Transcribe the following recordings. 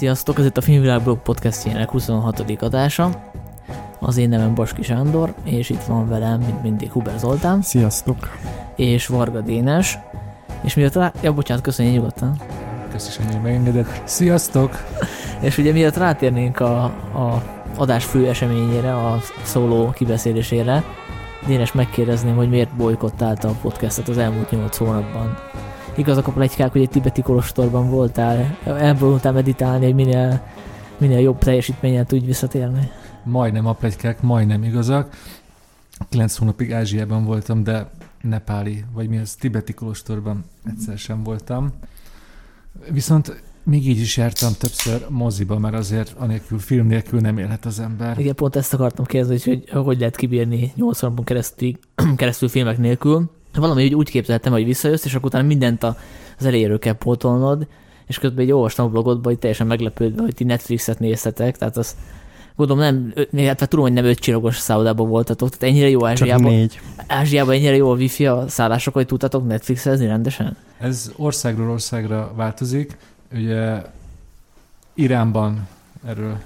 Sziasztok, ez itt a Filmvilágblog podcastjének 26. adása. Az én nevem Baski Sándor, és itt van velem, mint mindig, Huber Zoltán. Sziasztok! És Varga Dénes. És miatt rá... Ja, bocsánat, köszönjük nyugodtan. Köszönjük, hogy megengedett. Sziasztok! és ugye miatt rátérnénk a, a adás fő eseményére, a szóló kibeszélésére, Dénes megkérdezném, hogy miért bolykottálta a podcastet az elmúlt 8 hónapban. Igazak a plegykák, hogy egy tibeti kolostorban voltál, elvonultál meditálni, hogy minél, minél jobb teljesítményen tudj visszatérni. Majdnem a plegykák, majdnem igazak. 9 hónapig Ázsiában voltam, de nepáli, vagy mi az, tibeti kolostorban egyszer sem voltam. Viszont még így is jártam többször moziba, mert azért anélkül, film nélkül nem élhet az ember. Igen, pont ezt akartam kérdezni, hogy hogy lehet kibírni 8 hónapon keresztül, keresztül filmek nélkül. Valami úgy, úgy képzeltem, hogy visszajössz, és akkor utána mindent az elejéről kell pótolnod, és közben egy olvastam a blogodban, hogy teljesen meglepődve, hogy ti Netflixet néztetek, tehát az gondolom nem, hát tudom, hogy nem öt csillagos szállodában voltatok, tehát ennyire jó Ázsiában. Négy. Ázsiában ennyire jó a wifi a szállások, hogy tudtatok Netflixezni rendesen? Ez országról országra változik. Ugye Iránban erről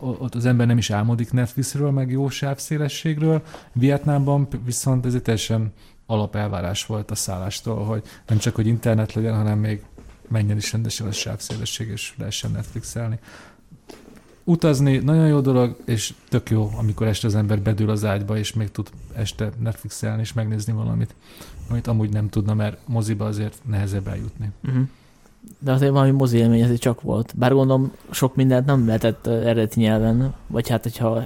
ott az ember nem is álmodik Netflixről, meg jó sávszélességről. Vietnámban viszont ez egy teljesen alapelvárás volt a szállástól, hogy nem csak, hogy internet legyen, hanem még menjen is rendesen a sávszélesség, és lehessen Netflixelni. Utazni nagyon jó dolog, és tök jó, amikor este az ember bedül az ágyba, és még tud este Netflixelni, és megnézni valamit, amit amúgy nem tudna, mert moziba azért nehezebb eljutni. Uh-huh de azért valami mozi élmény azért csak volt. Bár gondolom sok mindent nem lehetett eredeti nyelven, vagy hát hogyha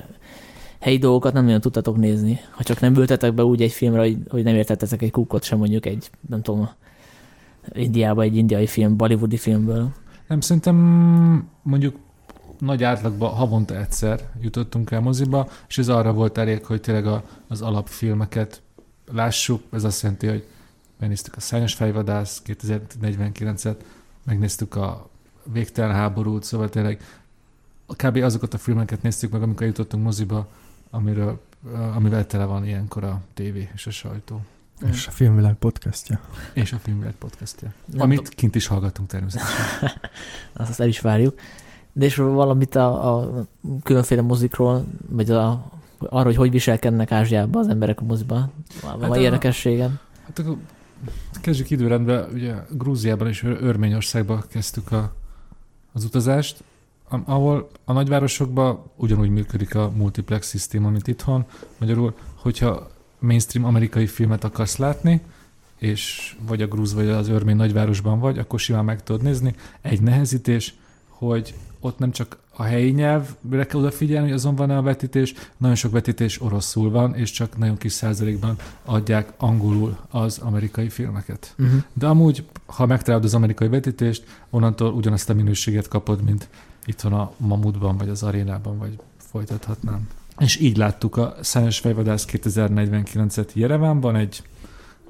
helyi dolgokat nem nagyon tudtatok nézni. Ha csak nem ültetek be úgy egy filmre, hogy, hogy nem értettetek egy kukot sem mondjuk egy, nem tudom, Indiába egy indiai film, bollywoodi filmből. Nem, szerintem mondjuk nagy átlagban havonta egyszer jutottunk el moziba, és ez arra volt elég, hogy tényleg a, az alapfilmeket lássuk. Ez azt jelenti, hogy megnéztük a Szányos Fejvadász 2049-et, megnéztük a Végtelen háborút, szóval tényleg kb. azokat a filmeket néztük meg, amikor jutottunk moziba, amiről, amivel tele van ilyenkor a tévé és a sajtó. És a Filmvilág podcastja. És a Filmvilág podcastja. Nem amit tudom. kint is hallgatunk természetesen. Azt el is várjuk. De és valamit a, a különféle mozikról, vagy a, arra, hogy hogy viselkednek Ázsiában az emberek a moziban. Van hát érdekességem. Hát akkor Kezdjük időrendben, ugye Grúziában és Örményországban kezdtük a, az utazást, ahol a nagyvárosokban ugyanúgy működik a multiplex szisztéma, mint itthon. Magyarul, hogyha mainstream amerikai filmet akarsz látni, és vagy a grúz, vagy az örmény nagyvárosban vagy, akkor simán meg tudod nézni. Egy nehezítés, hogy ott nem csak a helyi nyelvre kell odafigyelni, hogy azon van-e a vetítés, nagyon sok vetítés oroszul van, és csak nagyon kis százalékban adják angolul az amerikai filmeket. Uh-huh. De amúgy, ha megtalálod az amerikai vetítést, onnantól ugyanazt a minőséget kapod, mint itthon a Mamutban, vagy az Arénában, vagy folytathatnám. És így láttuk a Szányos Fejvadász 2049-et Jerevánban, egy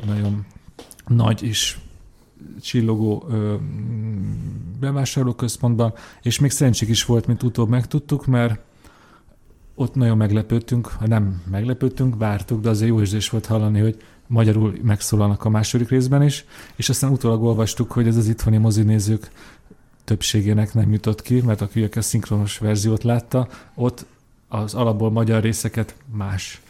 nagyon nagy és csillogó ö, bevásárlóközpontban, és még szerencsék is volt, mint utóbb megtudtuk, mert ott nagyon meglepődtünk, ha nem meglepődtünk, vártuk, de azért jó érzés volt hallani, hogy magyarul megszólalnak a második részben is, és aztán utólag olvastuk, hogy ez az itthoni mozinézők többségének nem jutott ki, mert aki a szinkronos verziót látta, ott az alapból magyar részeket más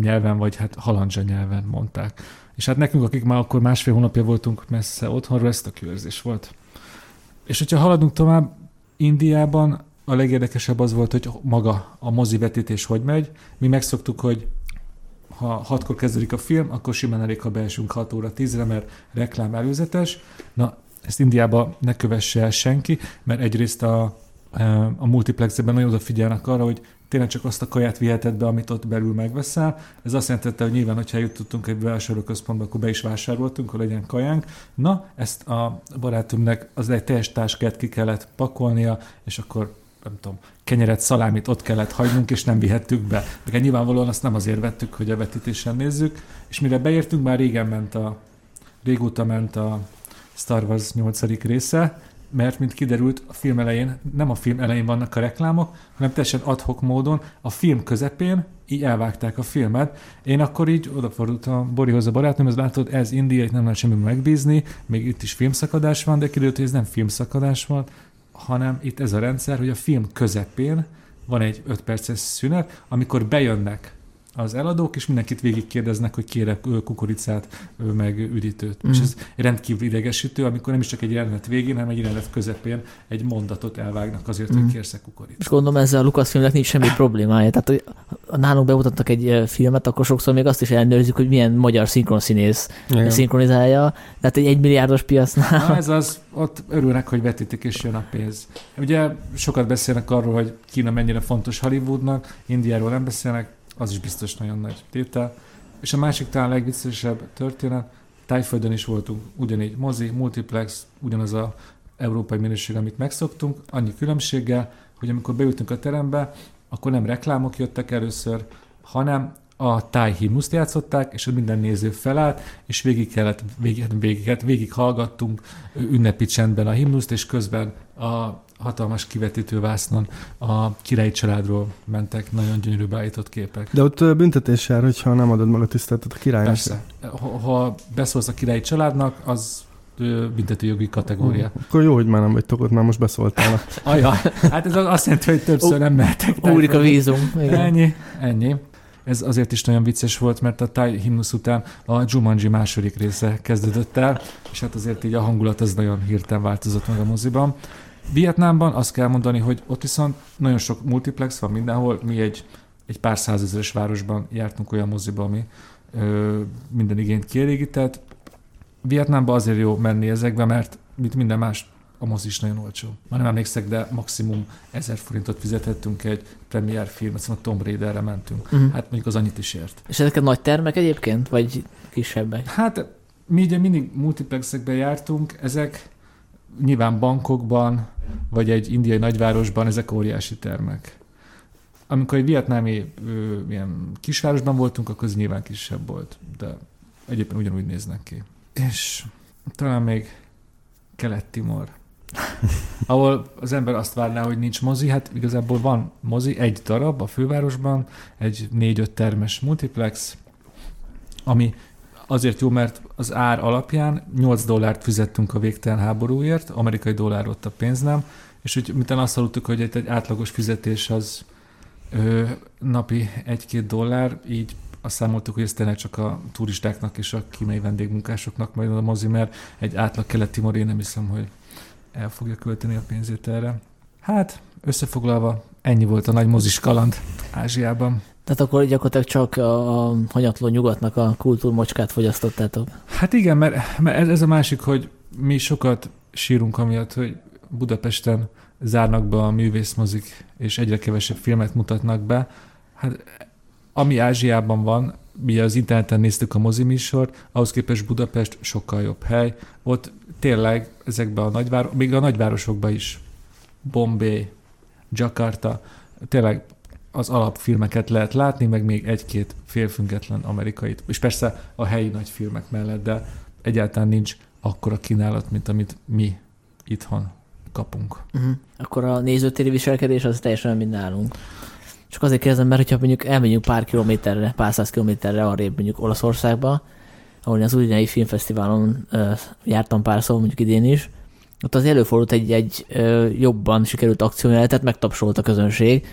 nyelven, vagy hát halandzsa nyelven mondták. És hát nekünk, akik már akkor másfél hónapja voltunk messze otthonról, ezt a körzés volt. És hogyha haladunk tovább, Indiában a legérdekesebb az volt, hogy maga a mozi vetítés hogy megy. Mi megszoktuk, hogy ha hatkor kezdődik a film, akkor simán elég, ha beesünk 6 óra 10-re, mert reklám előzetes. Na, ezt Indiában ne kövesse el senki, mert egyrészt a, a multiplexben nagyon odafigyelnek arra, hogy tényleg csak azt a kaját viheted be, amit ott belül megveszel. Ez azt jelentette, hogy nyilván, hogyha jutottunk egy vásárlóközpontba, akkor be is vásároltunk, hogy legyen kajánk. Na, ezt a barátunknak az egy teljes táskát ki kellett pakolnia, és akkor nem tudom, kenyeret, szalámit ott kellett hagynunk, és nem vihettük be. De nyilvánvalóan azt nem azért vettük, hogy a vetítésen nézzük, és mire beértünk, már régen ment a, régóta ment a Star Wars 8. része, mert, mint kiderült, a film elején, nem a film elején vannak a reklámok, hanem teljesen adhok módon a film közepén így elvágták a filmet. Én akkor így odafordultam Borihoz a barátnőm, ez látod, ez India, itt nem lehet semmi megbízni, még itt is filmszakadás van, de kiderült, hogy ez nem filmszakadás van, hanem itt ez a rendszer, hogy a film közepén van egy 5 perces szünet, amikor bejönnek az eladók, és mindenkit végigkérdeznek, hogy kérek kukoricát, meg üdítőt. Mm. És ez rendkívül idegesítő, amikor nem is csak egy jelenet végén, hanem egy jelenet közepén egy mondatot elvágnak azért, mm. hogy kérsz kukoricát. És gondolom ezzel a Lukasz filmnek nincs semmi problémája. Tehát, hogy nálunk bemutattak egy filmet, akkor sokszor még azt is ellenőrizzük, hogy milyen magyar szinkronszínész Igen. szinkronizálja. Tehát egy egymilliárdos piacnál. Na, ez az, ott örülnek, hogy vetítik és jön a pénz. Ugye sokat beszélnek arról, hogy Kína mennyire fontos Hollywoodnak, Indiáról nem beszélnek, az is biztos nagyon nagy tétel. És a másik talán legviccesebb történet, Tájföldön is voltunk ugyanígy mozi, multiplex, ugyanaz a európai minőség, amit megszoktunk, annyi különbséggel, hogy amikor beültünk a terembe, akkor nem reklámok jöttek először, hanem a táj himnuszt játszották, és minden néző felállt, és végig kellett, végig, végig, végig hallgattunk ünnepi csendben a himnuszt, és közben a hatalmas kivetítő vásznon a királyi családról mentek nagyon gyönyörű beállított képek. De ott büntetés jár, hogyha nem adod meg a tiszteletet a királynak. Persze. Ha, ha beszólsz a királyi családnak, az büntetőjogi kategória. Uh, akkor jó, hogy már nem vagytok ott, már most beszóltál. Aja, hát ez azt jelenti, hogy többször nem mehetek. Úrik a vízum. Igen. Ennyi, ennyi. Ez azért is nagyon vicces volt, mert a Thai himnusz után a Jumanji második része kezdődött el, és hát azért így a hangulat az nagyon hirtelen változott meg a moziban. Vietnámban azt kell mondani, hogy ott viszont nagyon sok multiplex van mindenhol. Mi egy, egy pár százezeres városban jártunk olyan moziba, ami ö, minden igényt kielégített. Vietnámban azért jó menni ezekbe, mert mint minden más a mozi is nagyon olcsó. Már nem emlékszek, de maximum 1000 forintot fizethettünk egy premier film, szóval a Tomb Raiderre mentünk. Uh-huh. Hát mondjuk az annyit is ért. És ezek a nagy termek egyébként, vagy kisebbek? Hát mi ugye mindig multiplexekbe jártunk, ezek nyilván bankokban, vagy egy indiai nagyvárosban ezek óriási termek. Amikor egy vietnámi ö, ilyen kisvárosban voltunk, akkor az nyilván kisebb volt, de egyébként ugyanúgy néznek ki. És talán még Kelet-Timor, ahol az ember azt várná, hogy nincs mozi, hát igazából van mozi, egy darab a fővárosban, egy négy-öt termes multiplex, ami azért jó, mert az ár alapján 8 dollárt fizettünk a végtelen háborúért, amerikai dollár ott a pénz nem, és úgy mint azt hallottuk, hogy egy, egy átlagos fizetés az ö, napi 1-2 dollár, így azt számoltuk, hogy ez tényleg csak a turistáknak és a kínai vendégmunkásoknak majd a mozi, mert egy átlag keleti moré nem hiszem, hogy el fogja költeni a pénzét erre. Hát, összefoglalva, ennyi volt a nagy mozis kaland Ázsiában. Tehát akkor gyakorlatilag csak a, a hanyatló nyugatnak a kultúrmocskát fogyasztottátok. Hát igen, mert, mert ez a másik, hogy mi sokat sírunk amiatt, hogy Budapesten zárnak be a művészmozik, és egyre kevesebb filmet mutatnak be. Hát ami Ázsiában van, mi az interneten néztük a moziműsort, ahhoz képest Budapest sokkal jobb hely. Ott tényleg ezekben a nagyvárosokban, még a nagyvárosokban is, Bombay, Jakarta, tényleg az alapfilmeket lehet látni, meg még egy-két félfüggetlen amerikait. És persze a helyi nagy filmek mellett, de egyáltalán nincs akkora kínálat, mint amit mi itthon kapunk. Uh-huh. Akkor a nézőtéri viselkedés az teljesen mint nálunk. Csak azért kérdezem, mert hogyha mondjuk elmegyünk pár kilométerre, pár száz kilométerre arrébb mondjuk Olaszországba, ahol az Udinei Filmfesztiválon uh, jártam pár szó, mondjuk idén is, ott az előfordult egy, egy uh, jobban sikerült akciójeletet, megtapsolt a közönség,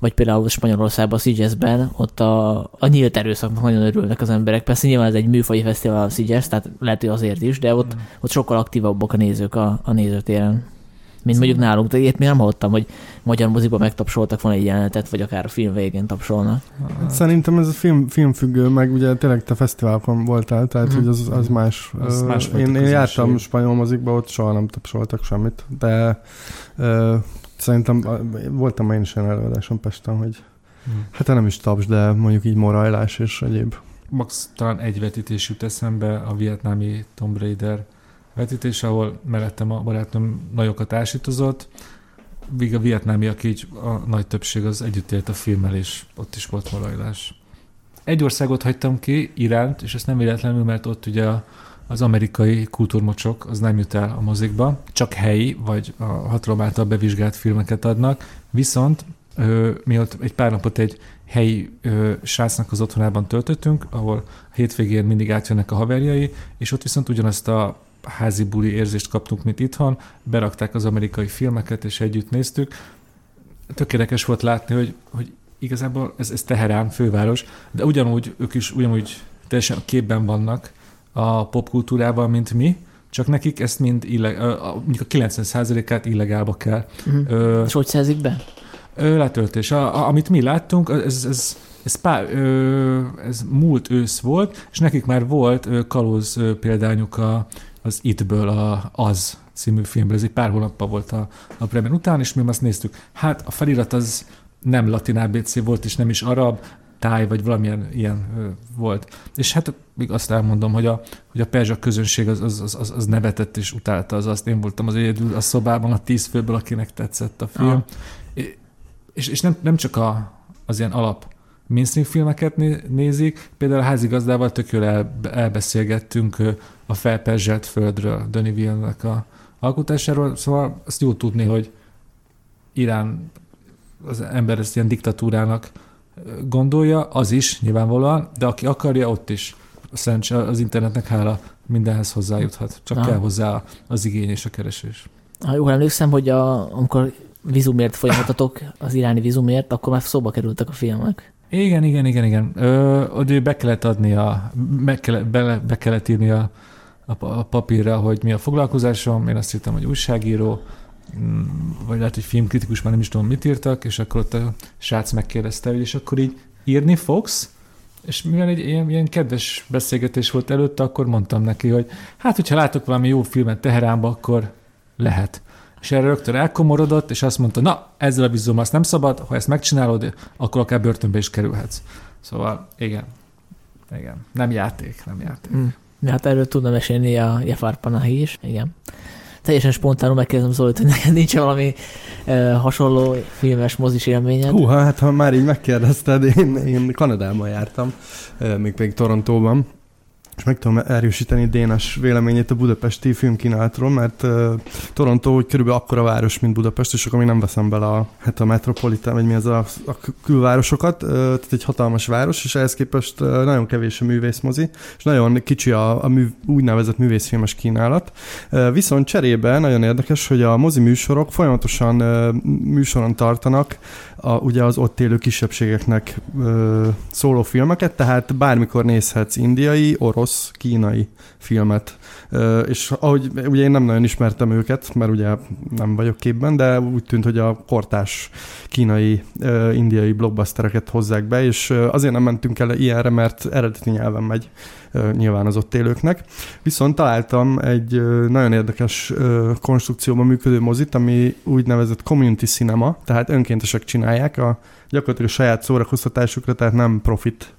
vagy például Spanyolországban, a Szigyeszben, ott a, a nyílt erőszaknak nagyon örülnek az emberek. Persze nyilván ez egy műfaji fesztivál a Szigyesz, tehát lehet, hogy azért is, de ott, mm. ott sokkal aktívabbak a nézők a, a nézőtéren. Mint mondjuk nálunk, de ilyet még nem hallottam, hogy magyar moziba megtapsoltak van egy jelenetet, vagy akár a film végén tapsolnak. Szerintem ez a film, filmfüggő, meg ugye tényleg te fesztiválokon voltál, tehát mm. hogy az, az más. Az más én, én jártam spanyol mozikba, ott soha nem tapsoltak semmit, de Szerintem voltam én is olyan előadáson Pesten, hogy hmm. hát nem is taps, de mondjuk így morajlás és egyéb. Max talán egy vetítés jut eszembe, a vietnámi Tomb Raider vetítés, ahol mellettem a barátom nagyokat ásítozott, Víg a vietnámiak így a nagy többség az együtt élt a filmmel, és ott is volt morajlás. Egy országot hagytam ki, Iránt, és ezt nem véletlenül, mert ott ugye a az amerikai kultúrmocsok az nem jut el a mozikba, csak helyi vagy a hatalom által bevizsgált filmeket adnak, viszont ö, mi ott egy pár napot egy helyi ö, srácnak az otthonában töltöttünk, ahol hétvégén mindig átjönnek a haverjai, és ott viszont ugyanazt a házi buli érzést kaptunk, mint itthon. Berakták az amerikai filmeket, és együtt néztük. Tökéletes volt látni, hogy, hogy igazából ez, ez Teherán főváros, de ugyanúgy ők is ugyanúgy teljesen a képben vannak a popkultúrával, mint mi, csak nekik ezt mind illeg, mondjuk a 90%-át illegálba kell. Uh-huh. Ö, És hogy szerzik be? Ö, letöltés. A, a, amit mi láttunk, ez, ez, ez, pár, ö, ez múlt ősz volt, és nekik már volt ö, kalóz ö, példányuk a, az Itből, a Az című filmből. Ez egy pár hónappal volt a, a premier után, és mi azt néztük. Hát a felirat az nem latin ABC volt, és nem is arab, táj, vagy valamilyen ilyen volt. És hát még azt elmondom, hogy a, hogy a perzsa közönség az, az, az, az, nevetett és utálta az azt. Én voltam az egyedül a szobában a tíz főből, akinek tetszett a film. És, és nem, nem csak a, az ilyen alap mainstream filmeket nézik, például a házigazdával tök jól el, elbeszélgettünk a felperzselt földről, Denis Villeneuve-nek a alkotásáról, szóval azt jó tudni, hogy Irán az ember ezt ilyen diktatúrának gondolja, az is nyilvánvalóan, de aki akarja, ott is. Szerintem az internetnek hála mindenhez hozzájuthat. Csak ah. kell hozzá az igény és a keresés. Ha jól emlékszem, hogy a, amikor vizumért folyamatotok, az iráni vizumért, akkor már szóba kerültek a filmek. Igen, igen, igen, igen. Ö, hogy be kellett adni a, be kellett, be, be kellett írni a, a, a papírra, hogy mi a foglalkozásom, én azt hittem, hogy újságíró, vagy lehet, hogy filmkritikus, már nem is tudom, mit írtak, és akkor ott a srác megkérdezte, hogy és akkor így írni fogsz? És mivel egy ilyen, ilyen kedves beszélgetés volt előtte, akkor mondtam neki, hogy hát, hogyha látok valami jó filmet Teheránba, akkor lehet. És erre rögtön elkomorodott, és azt mondta, na, ezzel a bizom azt nem szabad, ha ezt megcsinálod, akkor akár börtönbe is kerülhetsz. Szóval igen, igen, nem játék, nem játék. Mm. Hát erről tudna mesélni a Jafar Panahi is, igen. Teljesen spontánul megkérdezem Zolit, hogy neked nincs valami e, hasonló filmes mozis élményed? Hú, hát ha már így megkérdezted, én, én Kanadában jártam, még pedig Torontóban, és meg tudom erősíteni Dénes véleményét a budapesti filmkínálatról, mert uh, Toronto úgy körülbelül akkora város, mint Budapest, és akkor még nem veszem bele a, hát a metropolitán, vagy mi az a, a külvárosokat, uh, tehát egy hatalmas város, és ehhez képest uh, nagyon kevés a művészmozi, és nagyon kicsi a, a mű, úgynevezett művészfilmes kínálat. Uh, viszont cserébe nagyon érdekes, hogy a mozi műsorok folyamatosan uh, műsoron tartanak a, ugye az ott élő kisebbségeknek ö, szóló filmeket, tehát bármikor nézhetsz indiai, orosz, kínai filmet. Ö, és ahogy ugye én nem nagyon ismertem őket, mert ugye nem vagyok képben, de úgy tűnt, hogy a kortás kínai, ö, indiai blockbustereket hozzák be, és azért nem mentünk el ilyenre, mert eredeti nyelven megy nyilván az ott élőknek. Viszont találtam egy nagyon érdekes konstrukcióban működő mozit, ami úgynevezett community cinema, tehát önkéntesek csinálják a gyakorlatilag saját szórakoztatásukra, tehát nem profit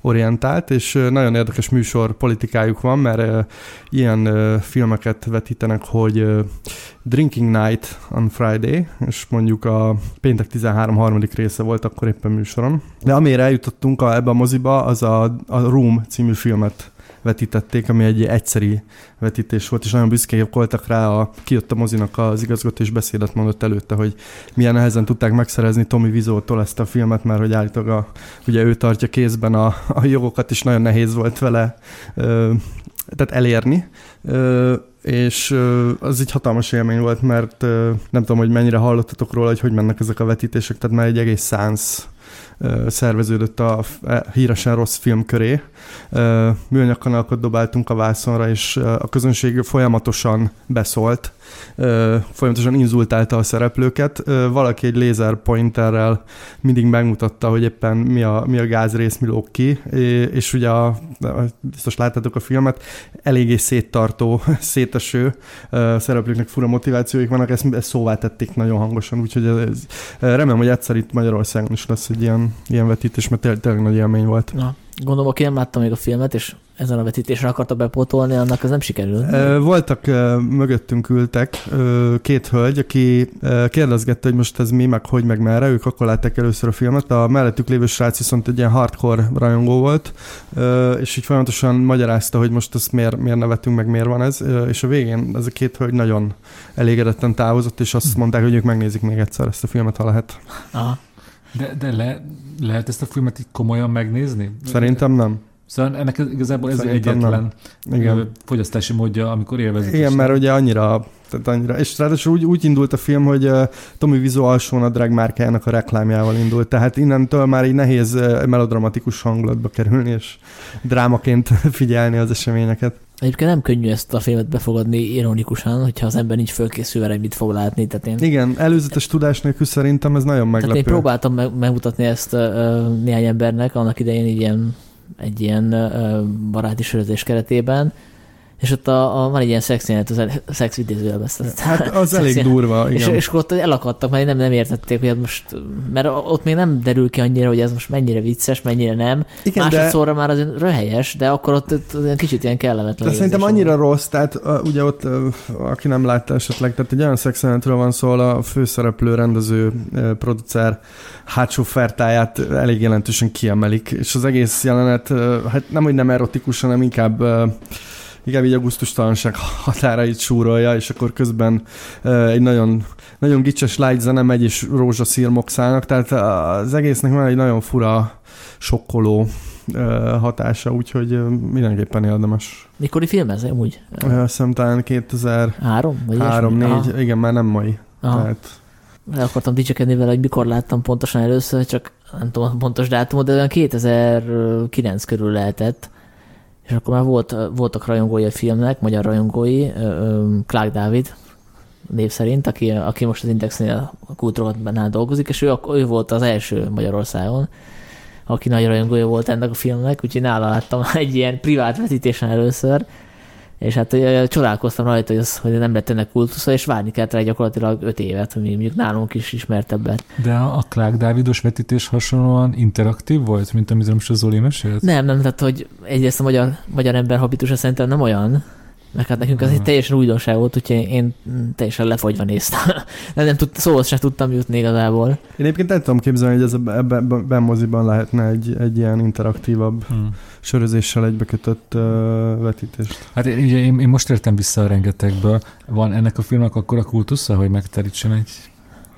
orientált, és nagyon érdekes műsor politikájuk van, mert ilyen filmeket vetítenek, hogy Drinking Night on Friday, és mondjuk a péntek 13 harmadik része volt akkor éppen műsorom. De amire eljutottunk a, ebbe a moziba, az a, a Room című filmet vetítették, ami egy egyszeri vetítés volt, és nagyon büszkék voltak rá, a, kijött a mozinak az igazgató, és beszédet mondott előtte, hogy milyen nehezen tudták megszerezni Tommy Vizótól ezt a filmet, mert hogy állítólag a, ugye ő tartja kézben a, a jogokat, és nagyon nehéz volt vele ö, tehát elérni. Ö, és az egy hatalmas élmény volt, mert nem tudom, hogy mennyire hallottatok róla, hogy hogy mennek ezek a vetítések, tehát már egy egész szánsz szerveződött a híresen rossz film köré. Műanyag kanalakat dobáltunk a vászonra, és a közönség folyamatosan beszólt, folyamatosan inzultálta a szereplőket. Valaki egy lézerpointerrel mindig megmutatta, hogy éppen mi a, mi a gázrész, mi lóg ki, és ugye a, biztos láttátok a filmet, eléggé széttartó, széteső szereplőknek fura motivációik vannak, ezt, ezt szóvá tették nagyon hangosan, úgyhogy ez, remélem, hogy egyszer itt Magyarországon is lesz egy ilyen, ilyen vetítés, mert tényleg nagy élmény volt. Na, Gondolom, aki nem látta még a filmet, és ezen a vetítésre akarta bepótolni, annak az nem sikerült. Voltak, mögöttünk ültek két hölgy, aki kérdezgette, hogy most ez mi, meg hogy, meg merre, ők akkor látták először a filmet. A mellettük lévő srác viszont egy ilyen hardcore rajongó volt, és így folyamatosan magyarázta, hogy most ezt miért, miért nevetünk, meg miért van ez, és a végén ez a két hölgy nagyon elégedetten távozott, és azt mondták, hogy ők megnézik még egyszer ezt a filmet, ha lehet. Aha. De, de le, lehet ezt a filmet így komolyan megnézni? Szerintem nem. Szóval ennek igazából ez egyetlen Igen. fogyasztási módja, amikor élvezik. Igen, mert ugye annyira, tehát annyira, és ráadásul úgy, úgy indult a film, hogy uh, Tommy Wiseau alsón a drag márkájának a reklámjával indult, tehát innentől már így nehéz melodramatikus hangulatba kerülni, és drámaként figyelni az eseményeket. Egyébként nem könnyű ezt a filmet befogadni ironikusan, hogyha az ember nincs fölkészülve, hogy mit fog látni. Tehát én... Igen, előzetes tudás nélkül szerintem ez nagyon meglepő. Tehát én próbáltam meg, megmutatni ezt uh, néhány embernek, annak idején ilyen egy ilyen baráti sörözés keretében, és ott a, a, van egy ilyen szexjelenet, az a szex idézőjelbe. Hát az elég durva, igen. És, és akkor ott elakadtak, mert nem, nem értették, hogy most, mert ott még nem derül ki annyira, hogy ez most mennyire vicces, mennyire nem. Igen, Másodszorra de... már az röhelyes, de akkor ott, ott kicsit ilyen kellemetlen. De szerintem annyira van. rossz, tehát ugye ott, aki nem látta esetleg, tehát egy olyan szexjelenetről van szó, a főszereplő, rendező, producer hátsó fertáját elég jelentősen kiemelik, és az egész jelenet, hát nem, hogy nem erotikus, hanem inkább inkább így a gusztustalanság határait súrolja, és akkor közben egy nagyon, nagyon gicses light zene megy, és rózsaszír mokszálnak, tehát az egésznek van egy nagyon fura, sokkoló hatása, úgyhogy mindenképpen érdemes. Mikori film ez úgy? Azt hiszem talán 2003 vagy 3, 4, igen, már nem mai. Aha. Tehát... Le akartam dicsekedni vele, hogy mikor láttam pontosan először, csak nem tudom a pontos dátumot, de olyan 2009 körül lehetett és akkor már volt, voltak rajongói a filmnek, magyar rajongói, Clark Dávid név szerint, aki, aki most az Indexnél a kultúrhatbennál dolgozik, és ő, ő volt az első Magyarországon, aki nagy rajongója volt ennek a filmnek, úgyhogy nála láttam egy ilyen privát vetítésen először, és hát csodálkoztam rajta, hogy, az, hogy nem lett ennek kultusza, és várni kellett rá gyakorlatilag öt évet, hogy mondjuk nálunk is ismertebbet. De a Clark Dávidos vetítés hasonlóan interaktív volt, mint amit most a Zoli mesélt? Nem, nem, tehát hogy egyrészt a magyar, magyar ember habitusa szerintem nem olyan, mert hát nekünk az egy teljesen újdonság volt, úgyhogy én teljesen lefogyva néztem. De nem tud, szóhoz sem tudtam jutni igazából. Én egyébként nem tudom képzelni, hogy ez ebben ebbe, moziban lehetne egy, egy ilyen interaktívabb hmm. sörözéssel egybekötött uh, vetítést. Hát ugye én, én, most értem vissza a rengetegből. Van ennek a filmnek akkor a kultusza, hogy megterítsen egy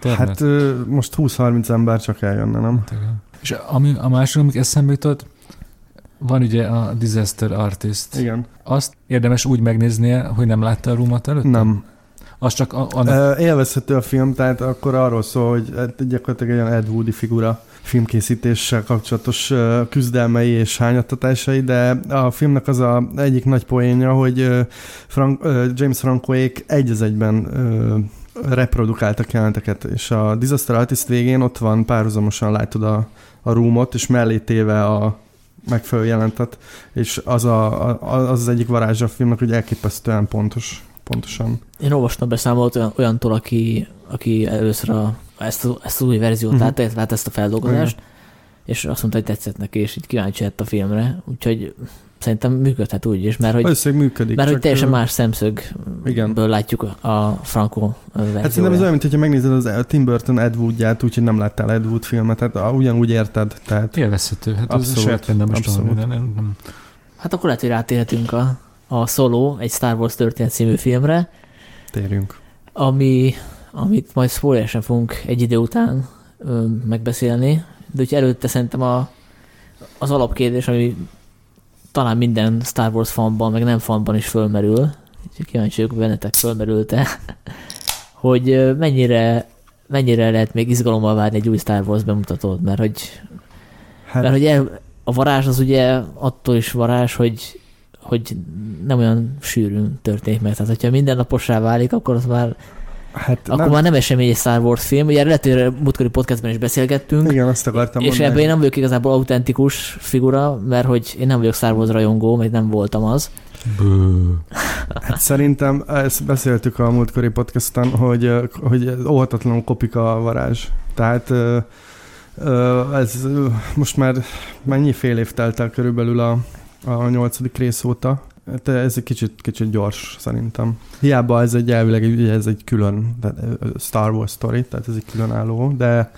termet? Hát uh, most 20-30 ember csak eljönne, nem? Hát És ami, a másik, amik eszembe jutott, van ugye a Disaster Artist. Igen. Azt érdemes úgy megnéznie, hogy nem látta a rumot előtt? Nem. Az csak a, annak... Élvezhető a film, tehát akkor arról szól, hogy gyakorlatilag egy olyan Ed Woodi figura filmkészítéssel kapcsolatos küzdelmei és hányattatásai, de a filmnek az a egyik nagy poénja, hogy Frank, James Francoék egy az egyben reprodukáltak jelenteket, és a Disaster Artist végén ott van párhuzamosan látod a, a roomot, és mellé téve a, megfelelő jelentet, és az, a, az az egyik varázsa a filmnek, hogy elképesztően pontos, pontosan. Én olvastam beszámolt olyan, olyantól, aki, aki először a, ezt, a, ezt az új verziót uh-huh. látta, látta ezt a feldolgozást, uh-huh. És azt mondta, hogy tetszett neki, és így kíváncsi lett a filmre, úgyhogy szerintem működhet úgy is, mert hogy, működik, mert hogy teljesen más szemszögből látjuk a Franco verzióját. Hát szerintem ez olyan, mint hogyha megnézed az Tim Burton Ed Woodját, úgyhogy nem láttál Ed Wood filmet, tehát ugyanúgy érted. Tehát... Élvezhető, hát abszolút, az saját nem most abszolút. Nem, nem, nem. Hát akkor lehet, hogy rátérhetünk a, a Solo, egy Star Wars történet című filmre. Térjünk. Ami, amit majd spoileresen fogunk egy idő után ö, megbeszélni, de úgy előtte szerintem a, az alapkérdés, ami talán minden Star Wars fanban, meg nem fanban is fölmerül, úgyhogy kíváncsi vagyok, bennetek fölmerült-e, hogy mennyire, mennyire lehet még izgalommal várni egy új Star Wars bemutatót, mert hogy, hát... mert hogy el, a varázs az ugye attól is varázs, hogy, hogy nem olyan sűrűn történik meg. Tehát, hogyha mindennapossá válik, akkor az már Hát Akkor nem... már nem esemény egy Star Wars film. Ugye lehet, hogy múltkori podcastben is beszélgettünk. Igen, azt akartam És mondani. ebben én nem vagyok igazából autentikus figura, mert hogy én nem vagyok Star Wars rajongó, meg nem voltam az. Hát szerintem ezt beszéltük a múltkori podcasten, hogy, hogy óhatatlanul kopik a varázs. Tehát ez most már mennyi fél év telt el körülbelül a, a nyolcadik rész óta, Hát ez egy kicsit, kicsit gyors szerintem. Hiába ez egy elvileg ugye ez egy külön Star Wars story, tehát ez egy különálló, de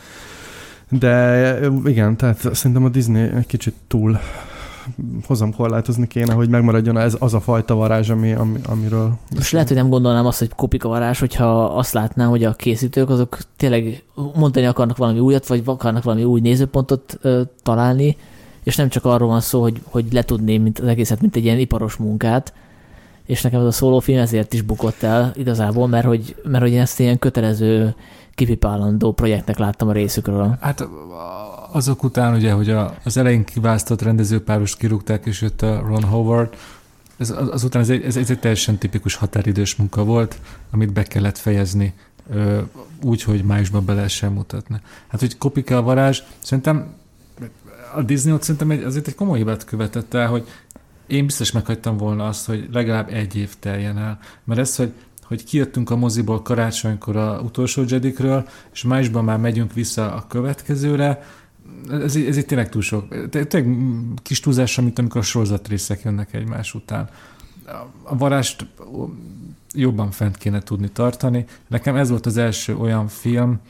de igen, tehát szerintem a Disney egy kicsit túl hozom korlátozni kéne, hogy megmaradjon ez az a fajta varázs, ami, ami, amiről... Most lehet, hogy nem gondolnám azt, hogy kopik a varázs, hogyha azt látnám, hogy a készítők azok tényleg mondani akarnak valami újat, vagy akarnak valami új nézőpontot ö, találni, és nem csak arról van szó, hogy, hogy letudni mint az egészet, mint egy ilyen iparos munkát, és nekem ez a szólófilm ezért is bukott el igazából, mert hogy, mert hogy én ezt ilyen kötelező kipipálandó projektnek láttam a részükről. Hát azok után ugye, hogy az elején kiválasztott rendezőpárost kirúgták, és jött a Ron Howard, ez, azután ez egy, ez, ez egy teljesen tipikus határidős munka volt, amit be kellett fejezni úgy, hogy májusban be lehessen mutatni. Hát, hogy kopik a varázs, szerintem a Disney ott szerintem egy, azért egy komoly hibát követett el, hogy én biztos meghagytam volna azt, hogy legalább egy év teljen el. Mert ez, hogy, hogy kijöttünk a moziból karácsonykor a utolsó Jedikről, és májusban már megyünk vissza a következőre, ez, ez itt tényleg túl sok. Tényleg kis túlzás, mint amikor a sorozatrészek jönnek egymás után. A varást jobban fent kéne tudni tartani. Nekem ez volt az első olyan film,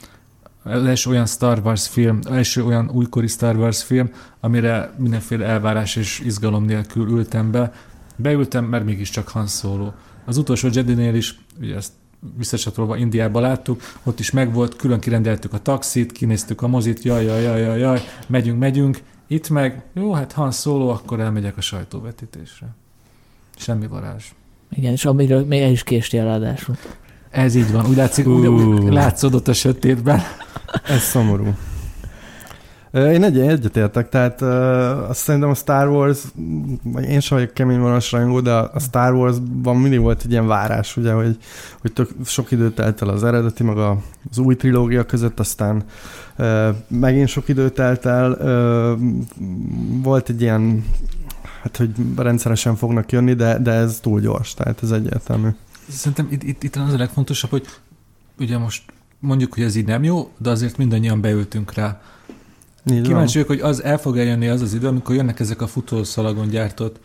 első olyan Star Wars film, első olyan újkori Star Wars film, amire mindenféle elvárás és izgalom nélkül ültem be. Beültem, mert mégiscsak Han Solo. Az utolsó Jedi-nél is, ugye ezt visszacsatolva Indiába láttuk, ott is megvolt, külön kirendeltük a taxit, kinéztük a mozit, jaj, jaj, jaj, jaj, jaj, megyünk, megyünk. Itt meg, jó, hát Han Solo, akkor elmegyek a sajtóvetítésre. Semmi varázs. Igen, és amiről még el is késtél ráadásul. Ez így van, úgy látszik, uh. úgy látszódott a sötétben. Ez szomorú. Én egy, egyetértek, tehát uh, azt szerintem a Star Wars, vagy én sem vagyok kemény vonalas rajongó, de a Star Wars-ban mindig volt egy ilyen várás, ugye, hogy, hogy tök, sok időt telt el az eredeti, meg az új trilógia között, aztán uh, megint sok időt telt el, uh, volt egy ilyen, hát hogy rendszeresen fognak jönni, de, de ez túl gyors, tehát ez egyértelmű. Szerintem itt, itt, itt az a legfontosabb, hogy ugye most mondjuk, hogy ez így nem jó, de azért mindannyian beültünk rá. Így Kíváncsi vagyok, hogy az el fog eljönni az az idő, amikor jönnek ezek a futószalagon gyártott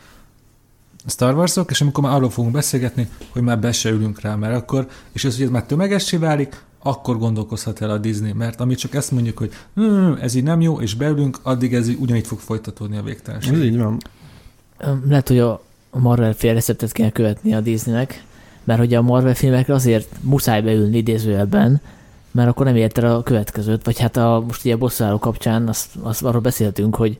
Star Wars-ok, és amikor már arról fogunk beszélgetni, hogy már be se ülünk rá, mert akkor, és ez, hogy ez már tömegessé válik, akkor gondolkozhat el a Disney, mert amit csak ezt mondjuk, hogy hm, ez így nem jó, és beülünk, addig ez így ugyanígy fog folytatódni a végtelenség. Ez így van. Lehet, hogy a Marvel fél receptet kell követni a Disneynek, mert hogy a Marvel filmekre azért muszáj beülni idézőjelben, mert akkor nem ért el a következőt, vagy hát a, most ugye a kapcsán azt, azt arról beszéltünk, hogy,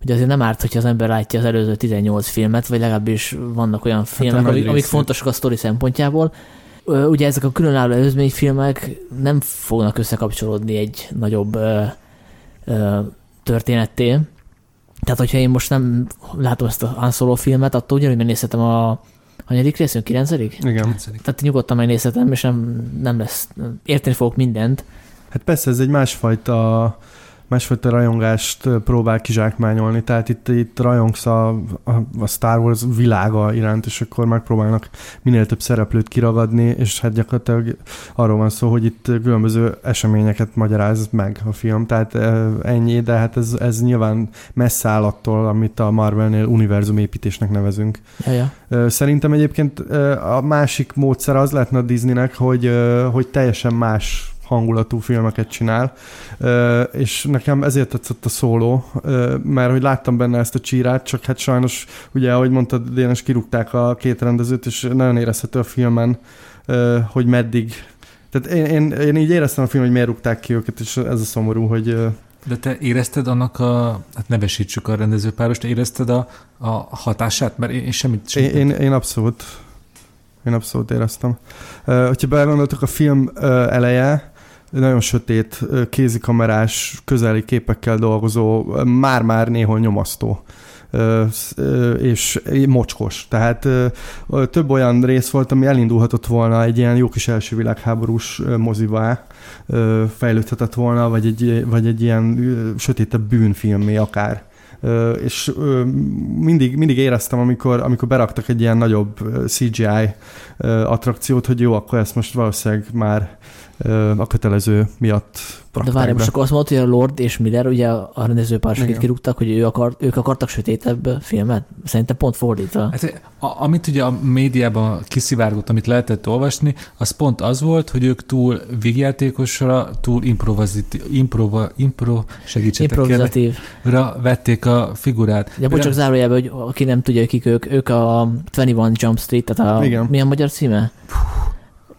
hogy azért nem árt, hogyha az ember látja az előző 18 filmet, vagy legalábbis vannak olyan hát filmek, amik, amik fontosak a sztori szempontjából. Ugye ezek a különálló előzményfilmek nem fognak összekapcsolódni egy nagyobb ö, ö, történetté. Tehát, hogyha én most nem látom ezt a Han Solo filmet, attól ugyanúgy megnézhetem a Hanyadik részünk? Kilencedik? Igen. Tehát nyugodtan megnézhetem, és nem, nem lesz, érteni fogok mindent. Hát persze ez egy másfajta másfajta rajongást próbál kizsákmányolni, tehát itt, itt rajongsz a, a, Star Wars világa iránt, és akkor megpróbálnak minél több szereplőt kiragadni, és hát gyakorlatilag arról van szó, hogy itt különböző eseményeket magyaráz meg a film, tehát ennyi, de hát ez, ez nyilván messze áll attól, amit a Marvelnél univerzum építésnek nevezünk. Ja, ja. Szerintem egyébként a másik módszer az lehetne a Disneynek, hogy, hogy teljesen más hangulatú filmeket csinál, és nekem ezért tetszett a szóló, mert hogy láttam benne ezt a csírát, csak hát sajnos, ugye, ahogy mondtad, Dénes, kirúgták a két rendezőt, és nagyon érezhető a filmen, hogy meddig tehát én, én, én így éreztem a film, hogy miért rúgták ki őket, és ez a szomorú, hogy... De te érezted annak a, hát nevesítsük a rendezőpárost, érezted a, a hatását? Mert én, én semmit, semmit... Én, én, én abszolút, én abszolút éreztem. Uh, hogyha belegondoltok, a film uh, eleje, nagyon sötét, kézikamerás, közeli képekkel dolgozó, már-már néhol nyomasztó és mocskos. Tehát több olyan rész volt, ami elindulhatott volna egy ilyen jó kis első világháborús mozivá, fejlődhetett volna, vagy egy, vagy egy ilyen sötétebb bűnfilmé akár. És mindig, mindig éreztem, amikor, amikor beraktak egy ilyen nagyobb CGI attrakciót, hogy jó, akkor ezt most valószínűleg már a kötelező miatt De várj, most akkor azt mondod, hogy a Lord és Miller, ugye a rendezőpársakét kirúgtak, hogy ő akar, ők akartak sötétebb filmet? Szerintem pont fordítva. Hát, a, amit ugye a médiában kiszivárgott, amit lehetett olvasni, az pont az volt, hogy ők túl végjátékosra, túl improva, impro, improvizatív. vették a figurát. Ja, bocs, csak zárójelben, hogy aki nem tudja, kik ők, ők a 21 Jump Street, tehát a, Igen. milyen magyar címe? Puh